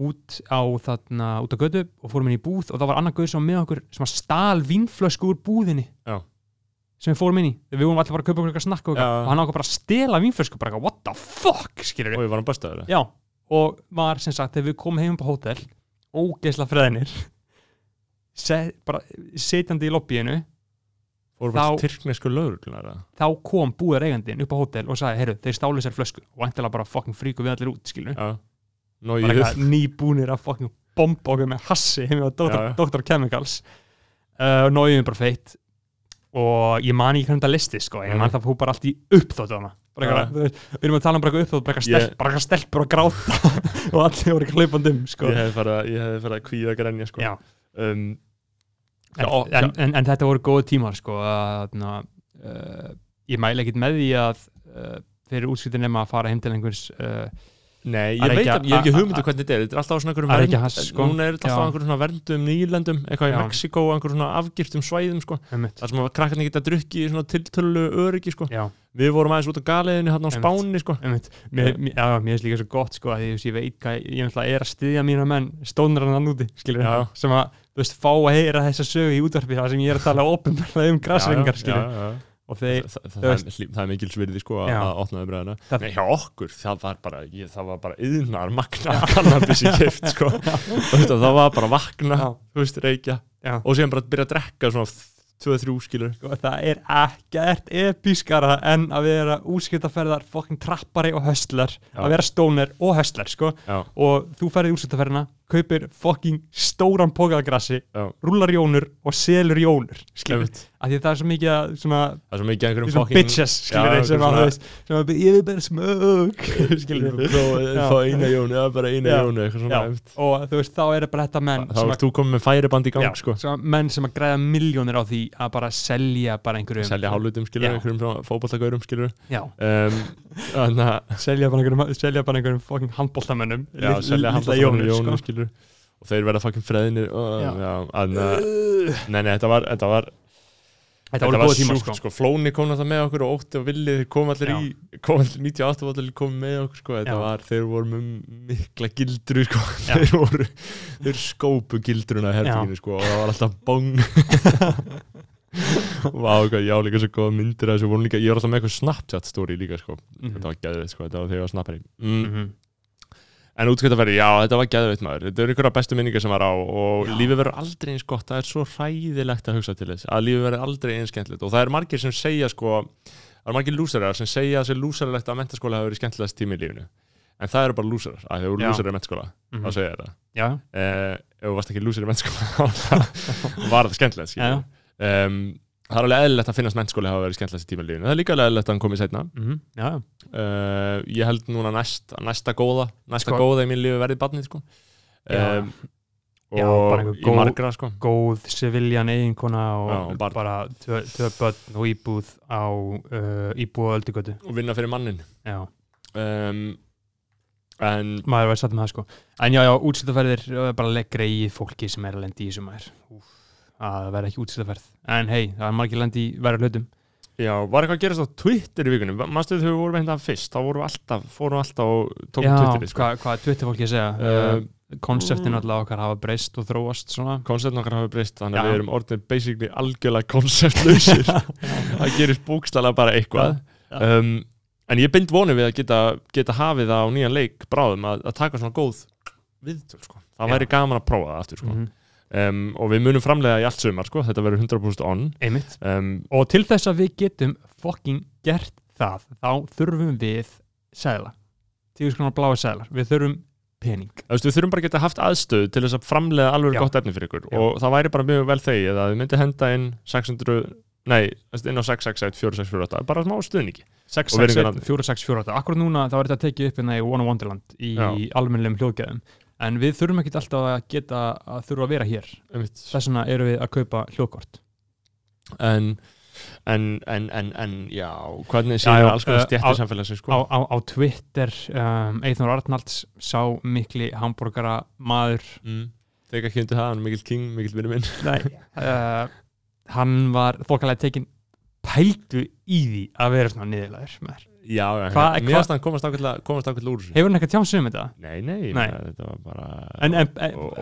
út á þarna út á götu og fórum inn í búð og það var annar guð sem var með okkur sem að stál vínflösku úr búðinni Já. sem við fórum inn í. Við vorum allir bara að kaupa okkur eitthvað snakk og, eitthvað, og hann ákvað bara að stela vínflösku bara eitthvað, what the fuck? skilur og ég var hann bestaður Já, og var sem sagt þegar við komum heim upp á hótel ógeðsla freðinir [laughs] set, bara setjandi í lobbyinu Þá- þá kom búðar eigandinn upp á hótel og sagði, heyrðu, þeir stálu sér flösku. Og vantilega bara fucking fríku við allir út, skilur eitthvað nýbúnir að fucking bomba okkur með hassi heim á Dr. Chemicals uh, og nógiðum bara feitt og ég man ekki hvernig það listi sko, ég Mhm. man það fór bara allt í eitthvað, þú veist, við erum að tala um bara eitthvað uppþótt bara eitthvað eitthvað stelpur að gráta [laughs] og allir voru hlaupandum sko. ég hefði farið að- hefði farið að kvíða grenja sko. Um, en, Já, en, en, en þetta voru góð tímar sko, að, na, uh, ég mæla ekkit með því að uh, fyrir útskiptin nema að fara heim til einhvers uh, Nei, ég veit að, ég hef ekki að- hugmyndu hvernig þetta er Þetta er alltaf á svona einhverjum er vernd- sko. Núna er þetta alltaf á einhverjum svona verndum nýlendum Eitthvað í og einhverjum svona afgirtum svæðum sko. Það sem að krakkarnir geta drukki í svona tiltölu öryggi sko. Við vorum aðeins út á galiðinu hérna á. Spáni sko. Mér, mér, já, mér er líka svo gott sko, að ég, ég veit hvað ég er að styðja mína menn stónur hann úti, skilur Já. sem að, þú veist, fá að heyra þessa sögu í útvarpi þar sem ég er að tala opinberlega um græsringar, Þeir, Það, það, það, veist- er, það er mikil svirði sko, að Já. að opna umræðina Það- Nei, hjá okkur, það var bara ég, það var bara yðnar magna kannabis í kift sko. [laughs] Þetta, það var bara vakna, þú veist, reykja Já. og síðan bara byrja að drekka svona 2-3 skilur sko, það er ekkert episkara en að vera útskiptaferðar fokking trappari og höstlar Já. að vera stóner og höstlar, sko Já, og þú ferði útskiptaferðina, kaupir fokking stóran pókaðagrassi, já, rúlar jónur og selur jónur, skilur af því það er svo mikið að svona, Það er svo mikið einhverjum svona bitches, skilur Já, sem að, sem að ég vil bara smög [laughs] skilur Já. Fá eina jónu, eða bara eina Já. jónu eitthvað svona Já. og þú veist, þá er bara þetta menn Þá ert þú komið með færiband í gang já, sko menn sem að græða miljónir á því að bara selja bara einhverjum Selja hálfutum skilur, Já. einhverjum fótballtagaurum skilur já, um, [laughs] selja bara einhverjum, einhverjum fucking Já, litla handballtagaurum jónur, jónu sko. Skilur Og þeir verða fucking freðinir Já. já, en, Nei, nei, þetta var Þetta var, þetta tímar sjúkt, sko. sko. Flóni kom náttúrulega með okkur og Ótti og Villi kom allir í kom allir 98 og allir kom með okkur sko. þetta Já. var, þeir voru með mikla gildru sko. Já. [laughs] þeir voru þeir skópu gildruna í herbygginu sko, og það var alltaf bong [laughs] Vá, hvað, já, líka svo góða myndir af þessu voru líka, ég var alltaf með eitthvað Snapchat story líka, sko, Mhm. þetta var geðveitt sko, þetta var þegar ég var snappari mm. Mhm. En útskiptaferði, já, þetta var geðveitt maður. Þetta eru einhverja bestu minningar sem var á og Já. lífið verður aldrei eins gott, það er svo hræðilegt að hugsa til þess að lífið verður aldrei eins skemmtilegt. Og það er margir sem segja sko það er margir lúsarar sem segja að það er lúsarlegt að mentaskóla hafa verið skemmtilegast tími í lífinu. En það eru bara lúsarar, að voru Já. lúsarar í mentaskóla Mhm. þá segja ég þetta eh, ef þú varst ekki lúsar í mentaskóla [laughs] var þetta skemmtilegt um, það er alveg eðlilegt að finnast mentaskóli hafa verið skemmtilegast í lífinu það er líka alveg eðlilegt að hann komið setna mhm, já, uh, ég held núna næst, næsta góða næsta Sko- góða í mín lífi verið barnið sko. Um, Já, og bara einhver í góð- margra sko. góð seviljan eiginkona og, Já, og barn. bara tvö, börn og íbúð á uh, íbúð á öldugötu. Og vinna fyrir mannin. Já, um, en maður var satt með það sko. En já, já, útskiptaferðir uh, bara legg greið fólki sem er lendi í þessu maður. Úf, að það verða ekki útskiptaferð en hei, það er margir lendi í verða hlutum já, var eitthvað að gerast á Twitter í vikunum mannstu þegar við vorum hérna fyrst þá vorum við alltaf, fórum alltaf og tókum já, Twitterið sko. hvað, er Twitter fólki að segja Uh, konseptin alltaf okkar hafa breyst og þróast svona konceptin okkar hafi breyst þannig Já. að við erum orðinir basically algjörlega konceptlausir [laughs] það gerist bókstala bara eitthvað Já. um, en ég bind vonið við að geta, geta hafið það á nýjan leik bráðum að, að taka svona góð viðtöl sko. það Já. væri gaman að prófa það aftur sko. Mhm, um, og við munum framlega í allt sumar sko. þetta verður 100% on einmitt um, og til þess að við getum fucking gert það þá þurfum við segla tíu skonar bláa seglar við þurfum pening veist, við þurfum bara að geta haft aðstöð til þess að framlega alveg Já. gott efni fyrir ykkur Já. og það væri bara mjög vel þegið að við myndi henda inn 600, nei, inn á 661 4648, bara smá stuðningi 6, Og 6, virðingar 1, nafni. 4, 6, 4, 8 Akkur núna þá er þetta tekið upp hérna í One of Wonderland í Já. almennlegum hljóðgæðum en við þurfum ekkit alltaf að geta að þurfa að vera hér þess vegna erum við að kaupa hljóðkort en, en, en, en, en, já, hvernig séu alls konar uh, stjættir á- samfélagsins, á, sko? á, á Twitter um, Eithor Arnalds sá mikli hambúrgara maður Mm. Þegar ekki undir það, hann er mikill king, mikill vinnu minn. Nei, uh, hann var þokkalega tekin pældu í því að vera svona niðurlæður með þér. Já, Hva- mér varst hann komast ákveðlega úr þessu. Hefur hann eitthvað tjámsum um þetta? Nei, nei, Nei. þetta var bara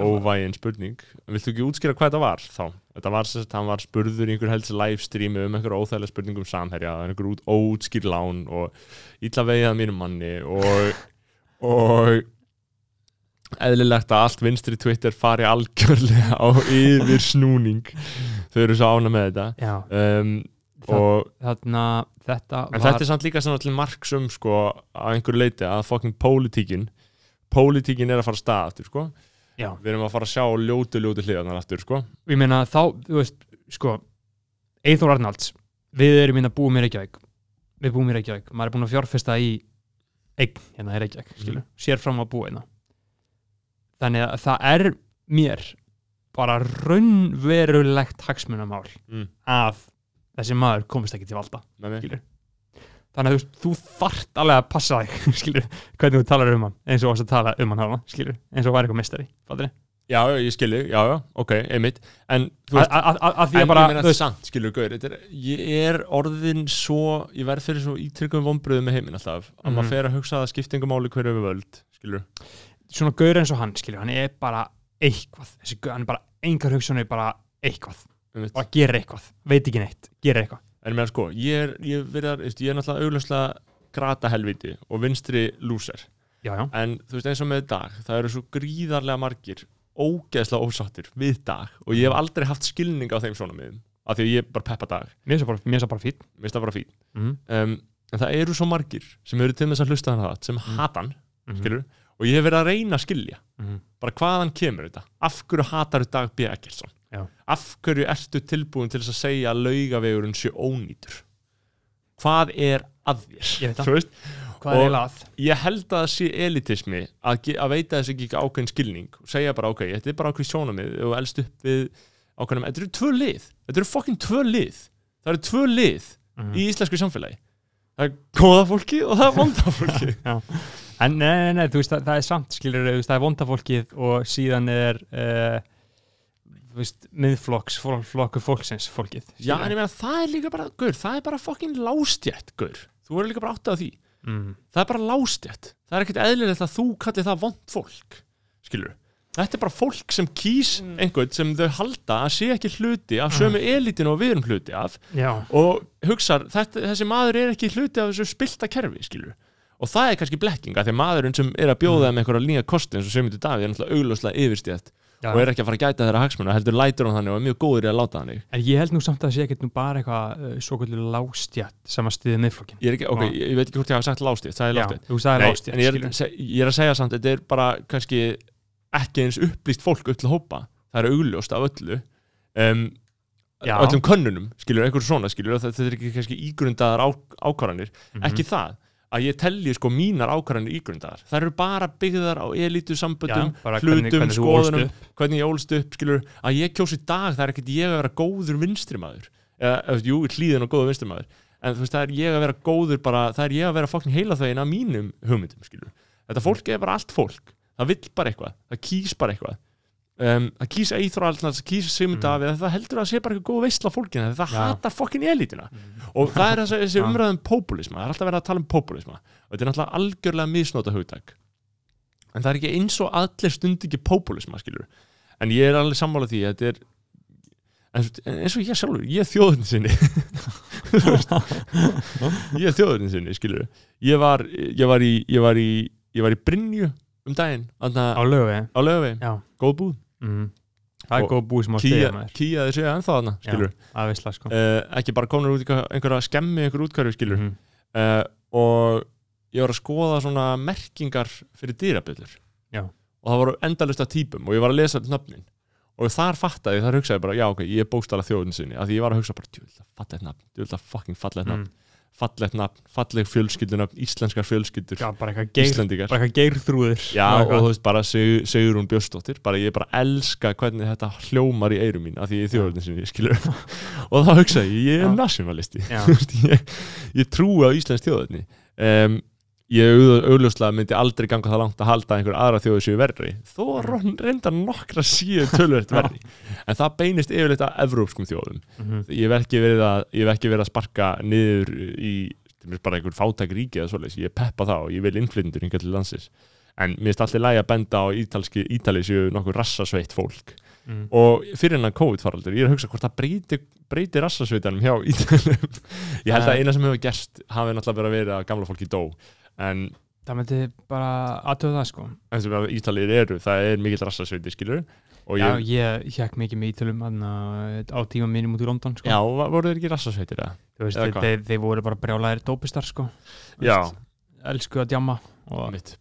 óvægin spurning. Viltu ekki útskýra hvað þetta var þá? Þetta var hann var spurður í einhver helst livestreami um einhver óþægilega spurning um samherja, einhver út, óutskýr lán og illa vegið að mínum manni og, [laughs] og eðlilegt að allt vinstri Twitter fari algjörlega á yfir snúning. Þau eru svo ána með þetta. já, Um, og þarna þetta En var þetta er samt líka svona til marks um sko að einhverju leiti að fucking pólitíkin pólitíkin er að fara stað aftur sko. Já, við erum að fara að sjá ljótu ljótu hliðarnar aftur sko. Ég meina þá, þú veist, sko Eithor Arnalds, við erum hérna búum í Reykjavík. Við búum í Reykjavík, maður er búin að fjárfesta í eign hérna í Reykjavík, skilu, sér fram að búa hérna. Þannig að það er mér bara raunverulegt hagsmunamál Mm. að þessi maður komist ekki til valda skilur þannig að þú, þart alveg að passa þig [laughs] skilur, hvernig þú talar um hann eins og varst að tala um hann hana, skilur eins og væri eitthvað mistari, fattir já, já, ég skilji, já, já, ok, einmitt. En þú veist, að- því að bara þú veist, samt, skilju, gaur þetta er, ég er orðin svo ég verð fyrir svo ítryggum vonbröðu með heiminn alltaf, að Mhm. maður fer að hugsa að skiptingamáli hverju við völd, skilju svona gaur eins og hann, skilur, hann er bara eitthvað, þessi gaur, hann er bara engar hugsunni bara eitthvað, einmitt. bara gerir eitthvað. Veit ekki neitt, gerir eitthvað. En meðan sko, ég er, ég, verið, ég er náttúrulega augljóslega grata helviti og vinstri lúser. Já, já, en þú veist eins og með dag það eru svo gríðarlega margir ógeðslega ósáttir við dag. Og ég hef aldrei haft skilning á þeim svona miðum af því að ég bara peppa dag, mér er mér er mér finnst það bara fín mm um, en það eru svo margir sem eru til þess að hlusta hann það sem Mm. hata hann, -hmm. skilur og ég hef verið að reyna að skilja mm bara hvaðan kemur þetta, af hverju hatar dag B. Eggertsson, Já. af hverju ertu tilbúin til að segja að laugavegurinn sé ónýtur? Hvað er að þér? Hvað er að? ég held að það sé elitismi að, að veita þess ekki ákveðin skilning og segja bara ok, þetta er bara ákveðin sjónamið og elst upp við ákveðin þetta eru tvö lið, þetta eru fokkin tvö lið. Það eru tvö lið Mhm. í íslensku samfélagi. Það er góða fólki og það er vonda [laughs] fólki En nei, nei, nei, þú veist, það, það er samt, skilur, það er vondafólkið og síðan er, uh, veist, miðflokks, flokkur fólksins, fólkið. já, en ég meina það er líka bara, gaur, það er bara fokkin lástjætt, gaur. Þú verður líka bara áttið á því. Mm. það er bara lástjætt það er ekkert eðlilegt að þú kallir það vond fólk skilur þetta er bara fólk sem kýs einhvern sem þau halda að sé ekki hluti af sömu elitinu og við erum hluti af Já, og þetta, þessi maður er ekki hluti af þessu spilta kerfi, skilur og það er kannski blekkinga, að maðurinn sem er að bjóða þeim einhverja nýja kosti eins og Sömyndur Davíð er náttúrulega augljóslega yfirstjætt já. og er ekki að fara að gæta þeirra hagsmuna, heldur lætur hann þannig og er mjög góður í að láta þannig En ég held nú samt að það sé ekkert nú bara eitthvað uh, svo kvöldur lástjætt sem að stiðið miðflokkin. ég, ok, Já. ég, veit ekki hvort ég hafa sagt lástjætt, það er lástjætt en ég er, ég er að segja samt, þetta er bara kannski ekki eins upplýst fólk öll að hópa það er augljóst af öllu um, öllum könnunum, skilur, einhverju svona skilur, þetta er ekki kannski ígrundaðar ákvarðanir Mhm. ekki það að ég telli sko mínar ákvarðanir ígrundaðar. Það eru bara byggðar á elítu samböndum hvernig- hlutum, hvernig skoðunum upp. hvernig ég ólst upp, skilur að ég kjósi dag, það er ekkert ég að vera góður vinstrimaður. Eða, jú, hlýðin og góður vinstrimaður. En þú veist, það er ég að vera góður bara, það er ég að vera fokkin heila þvegin af mínum hugmyndum, skilur þetta fólk er bara allt fólk, það vill bara eitthvað það kýs bara eitthvað um, það kýs eithra alltaf, það kýs Sigmund Mm. Davíð það heldur að sé bara eitthvað góð veistla fólkina það Já. hatar fokkin elitina og það er þessi, umræðum populisma það er alltaf verið að tala um populisma og þetta er náttúrulega algjörlega misnóta hugtak. En það er ekki eins og allir stund ekki populisma skilur en ég er alveg sammála því að þetta er eins og ég sjálfur, ég er þjóðurinn sinni. [laughs] Ég er þjóðurinn sinni skilur ég var, ég var í ég var í, ég var í Brynju um daginn Á lögu, á löfi, góð búð Mm. Það er góð búið sem á kýja, stiðið með þér. kýja þessu ennþá þarna skilur Já, sko. uh, ekki bara komnur út einhverja skemmi einhver útkværu skilur Mhm. uh, og ég var að skoða svona merkingar fyrir dýrabjöllur Já. og það voru endalust af típum og ég var að lesa nöfnin og þar fattaði, þar hugsaði bara, já ok, ég er bókstala þjóðin sinni, af því ég var að hugsa bara, djúvilda, fallegt nafn, djúvilda, fucking fallegt nafn Mm. Fallegt nafn, falleg fjölskyldunöfn íslenskar fjölskyldur, Já, bara geir, Íslendingar. bara eitthvað geirþrúður. Já, og þú veist bara Sigur, Sigurún Björnsdóttir bara ég bara elska hvernig þetta hljómar í eyrum mín af því ég er þjóðurinn sinni, skilur. [laughs] Og þá hugsaði ég, ég er nationalisti [laughs] ég, ég trúi á Íslands þjóðurni um, ég auð- augljóslega myndi aldrei ganga það langt að halda að einhver aðra þjóður séu verri. Þó ron- reyndar nokkra síu tölvöld verri. En það beinist yfirleitt að evrópskum þjóðum. Mhm. ég hef ekki verið að, verið að sparka niður í bara einhver fátæk ríki eða svoleiðis, ég peppa það og ég vil innflytjendur hingað til landsins. En mér finnst alltaf lægi að benda á ítalski, ítali séu nokkuð rassasveitt fólk. Mm. og fyrir hennan COVID-faraldur ég er að hugsa hvort það breyti, breyti rassasveitanum hjá ítalum [laughs] ég held að eina sem hefur gerst hafi náttúrulega verið að gamla fólki dó en Það myndi bara aðtöða það sko eins og að ítalir eru, það er mikill rassasveiti skilur og Já, ég, ég hjekk mikið með ítölum þarna á tíma mínum út í London sko. já, voru þeir ekki rassasveitir eða? Þú veist, eða þeir, hvað? þeir, þeir voru bara brjálæðir dópistar sko. Já, Elsku að djamma og, mitt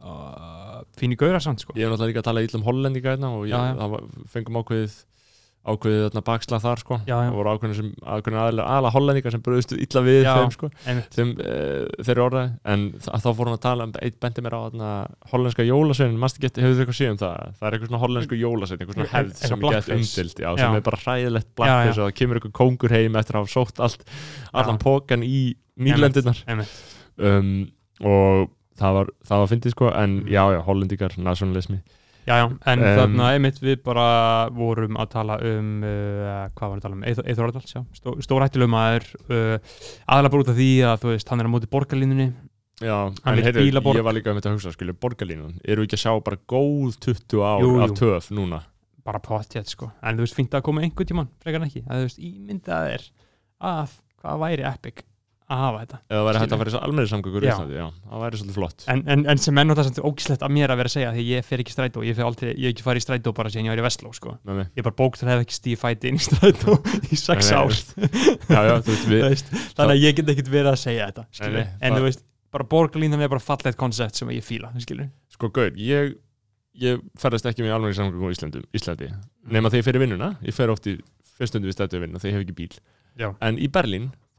og fín í gauðra samt sko. Ég hef náttúrulega líka að tala ítlum hollendinga hérna og ég, Já, já. það var, fengum ákveðið ákveðið þarna bakslag þar sko Já, já. það voru ákveðin sem ákveðin aðalega, aðalega hollendinga sem bröðustu illa við Já. þeim sko þeim, e, þeirri orðaði en þá fór hún að tala um, eitt bendi mér á þarna hollenska jólasveinin, mannstu geti, hefur þið eitthvað séð um það það er eitthvað svona hollensku jólasvein, eitthvað svona hefð sem er gett umdild, sem er bara hræðilegt já. og það kemur eitthvað kóngur heim eftir að hafa sótt allt allan pókan í nýlendirnar Einmitt. um, og það var, það var fyndið sko en já, já, hollendingar, nationalismi Já, já, en Um, þarna einmitt við bara vorum að tala um uh, hvað var að tala um, Eithor Ardals já, stó, stórhættilegum maður uh, aðalega bara út af því að þú veist, hann er á móti borgarlínunni. Já, Hann en vill heyrðu, bílaborg. ég var líka um þetta að hugsa, skilju, borgarlínan eru við ekki að sjá bara góð 20 ár Jú, jú. af töf núna? Bara potjætt sko, en þú veist, fínt að koma einhvern tímann, frekar en ekki, að þú veist, ímyndað er að hvað væri epic að hafa þetta. Eða væri hægt að fara í almenni samgöngur í. Íslandi, já, það væri svolítið flott. En, en, en sem enn og það sem ógislegt að mér að vera að segja því ég fer ekki strætó, ég, fer aldrei, ég ekki farið í strætó bara síðan ég var í Vestló sko. með mig, ég bara bókt að hef ekki stíð fæti inn í strætó í sex Nei, nei, ár. Já, já, þú veist, [laughs] Þú við veist, þannig að ég get ekkert verið að segja þetta. Nei, nei, en þú veist, bara borgarlínan er bara fallegt koncept sem ég fíla skilur. sko, gaur, ég ég ferðast ekki með almenni samgöngur í Íslandi,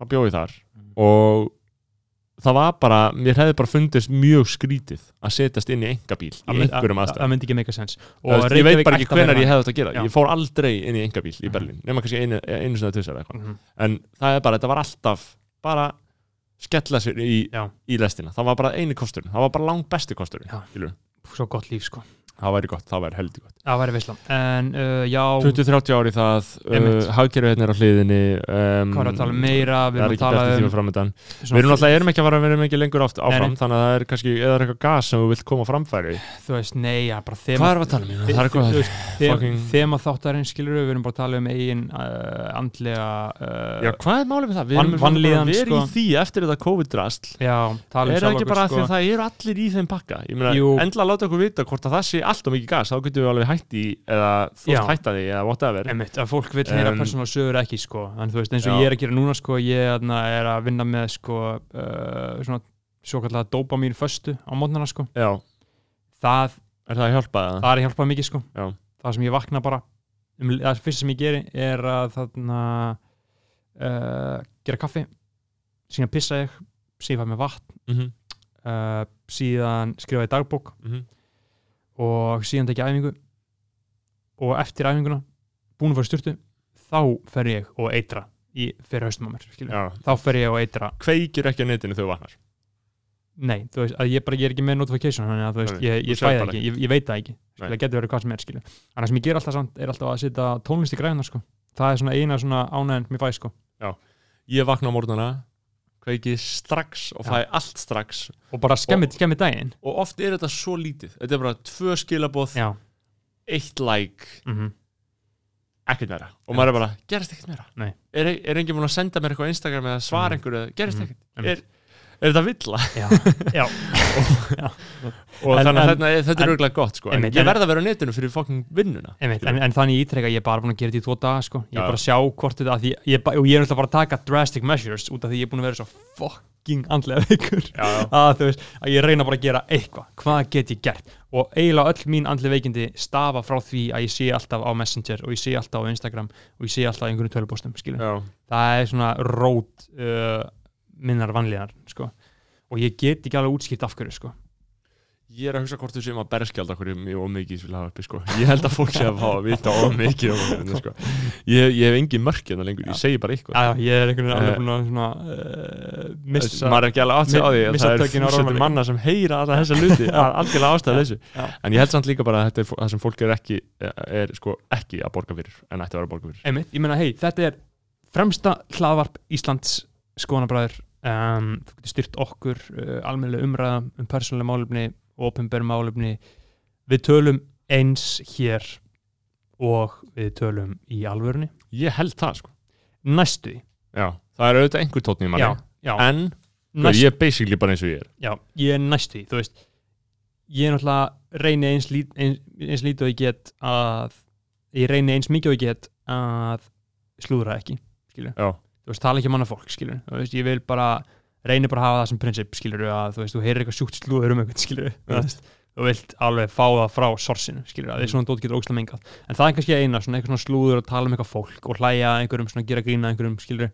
Bíl þá bjóð ég þar og það var bara, mér hefði bara fundist mjög skrítið að setjast inn í engabíl í einhverjum það aðstæðum. myndi ekki make a sense. Þú veist, ég veit bara ekki hvenar ég hef hefði þetta að gera. Já. ég fór aldrei inn í engabíl í Mhm. Berlín nema kannski einu, einu sinna tvisar eða eitthvað. Mhm. en það er bara, þetta var alltaf bara skella sér í, í lestina. Það var bara eini kosturinn, það var bara langt besti kosturinn svo gott líf sko það væri gott, það væri heldur gott það væri veistla en uh, já, 20-30 ári það, uh, hagkerfið hérna er á hliðinni um, hvað er að tala um meira við það er erum að tala um við erum alltaf, erum ekki að fara að vera mikið lengur áfram nei. þannig að það er kannski, eða er eitthvað gas sem þú vilt koma framfæri þú veist, nei, já, bara þema hvað við að tala um? það er veist, þema, fucking- þema þáttarinn skilur við, við erum bara að tala um eigin uh, andlega uh, Já, hvað er málið með það? Við erum verið sko. í því eftir þetta tala um Er það ekki bara sko. sko. að það eru allir í þeim pakka? Ég meina, Jú. endla láta okkur vita hvort að það sé allt og mikið gas, þá getum við alveg hætt í eða þú Já. veist hætta því eða whatever Einmitt, að fólk vil heyra Um, persónulega sögur ekki sko. en þú veist eins og Já. ég er að gera núna sko, ég þarna, er að vinna með sko, uh, svona svo kallega dopamín föstu á mótnana sko. Já, það, er það að hjálpa það? það er hjálpað mikið sko. Já. það sem ég vakna bara um, það fyrst sem ég geri er að þarna uh, gera kaffi síðan pissa ég síðan fæ með vatn Mm -hmm. uh, síðan skrifa ég dagbók Mhm. Og síðan tekja æfingu og eftir æfinguna búin að fara styrtu þá fer ég og eitra í fyrir haustum á mér. Já, þá fer ég og eitra kveikir ekki á netinu þú vaknar nei, þú veist, að ég, bara, ég er ekki með notification þannig að þú veist, ég, ég bara ekki, ég, ég veit það ekki það getur verið hvað sem er skilur. annars sem ég ger alltaf samt er alltaf að setja tónlist í græðunar sko. það er svona eina svona ánæðin sem ég fæ sko. Ég vakna á morgunana, kveiki strax og fæ allt strax. Og bara skemmi, skemmi daginn. og oft er þetta svo lítið. Þetta er bara tvö skilaboð, já, eitt like mm ekkert meira. Og maður er bara, gerist ekkert meira. Nei. er, er enginn búin að senda mér eitthvað á Instagram eða svara Mhm. einhverju, gerist Mhm. ekkert? Er, er þetta villa? [laughs] já, já. og En- þannig að en- þetta, er- þetta en- auðvitað gott sko. en Einmitt, ég en- verð að vera á netinu fyrir fokkin vinnuna en, en þannig ítrekka ég er bara búin að gera þetta í tvo daga sko. ég er bara að sjá hvort þetta ég, ba- og ég er náttúrulega bara að taka drastic measures út af því ég er búin að vera svo fuck, fucking andlega veikur [laughs] að veist, að ég reyna bara að gera eitthvað. Hvað get ég gert? Og eiginlega öll mín andlega veikindi stafa frá því að ég sé alltaf á Messenger og ég sé alltaf á Instagram og ég sé alltaf á einhvern minnar vanlíðar sko. og ég get ekki alveg útskýrt af hverju sko. Ég er að hugsa hvort þú sem að berskjald okkur mjög ómikið vil hafa uppi sko. Ég held að fólk sé að fá að vita ómikið um okkur sko. ég, ég hef engin mörk hérna lengur, ég segi bara eitthvað Já, ég er einhvern veginn Eh, alveg búin að uh, missa maður er ekki alveg átt sig á því að það er rómanleika. manna sem heyra alla þessa luti [laughs] algjörlega ástæða þessu en ég held samt líka bara að þetta er það sem fólk er ekki er sko ekki að borga fyrir en ætti að vera að borga fyrir Einmitt, ég meina, hei, um, þú getur styrt okkur uh, almennilega umræða um persónulega málefni og opinberum málefni. Við tölum eins hér og við tölum í alvörunni. Ég held það sko. Næstu já, það er auðvitað einhver tótni í manni. Já, já, en sko, næstu, ég er basically bara eins og ég er. Já, ég er næstu þú veist, ég er náttúrulega reyni eins, lít, eins, eins lítið og ég get að ég reyni eins mikið og ég get að slúðra ekki skilur já, veist, tala ekki um annað fólk, skilur veist, ég vil bara, reyni bara að hafa það sem prinsip, skilur að þú veist, þú heyrir eitthvað sjúkt slúður um eitthvað, skilur veist, þú vilt alveg fá það frá sorsinu, skilur að því svona dót getur ógstlega mengað. En það er kannski eina, svona eitthvað svona slúður að tala um eitthvað fólk og hlæja að einhverjum, svona gera grína að einhverjum, skilur,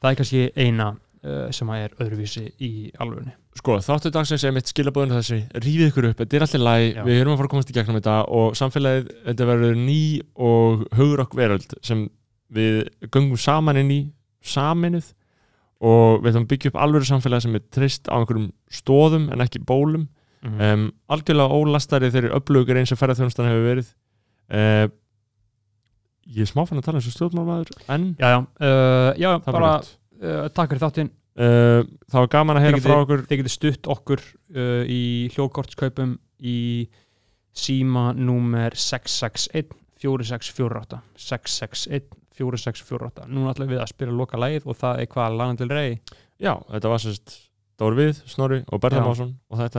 það er kannski eina uh, sem að er öðruvísi í alvörunni. Sko, þáttu dagsins er mitt skilabóðin þessi, rífið ykkur upp, þetta er allir læg við erum að fara að komast í gegnum þetta og samfélagið, þetta verður ný og hugurokk veröld sem við göngum saman inn í saminuð og við ætlum að byggja upp alvöru samfélag sem er trist á einhverjum stóðum en ekki bólum. Mm. um, algjörlega ólastari þeirri upplögur eins og ferðarþjónustan hefur verið. Uh, ég er smáfann að tala eins og stjórnmálmaður en Já, já, uh, já bara uh, takk fyrir þáttinn. Uh, það var gaman að heyra frá getið- okkur. þið getur stutt okkur í hljóðkortskaupum í síma númer 661 4648 661 4648 núna ætlum við að spila loka lagið og það er hvað Lana Del Rey já, þetta var sérst Dóri Við, Snorri og Berða Já. Másson og þetta er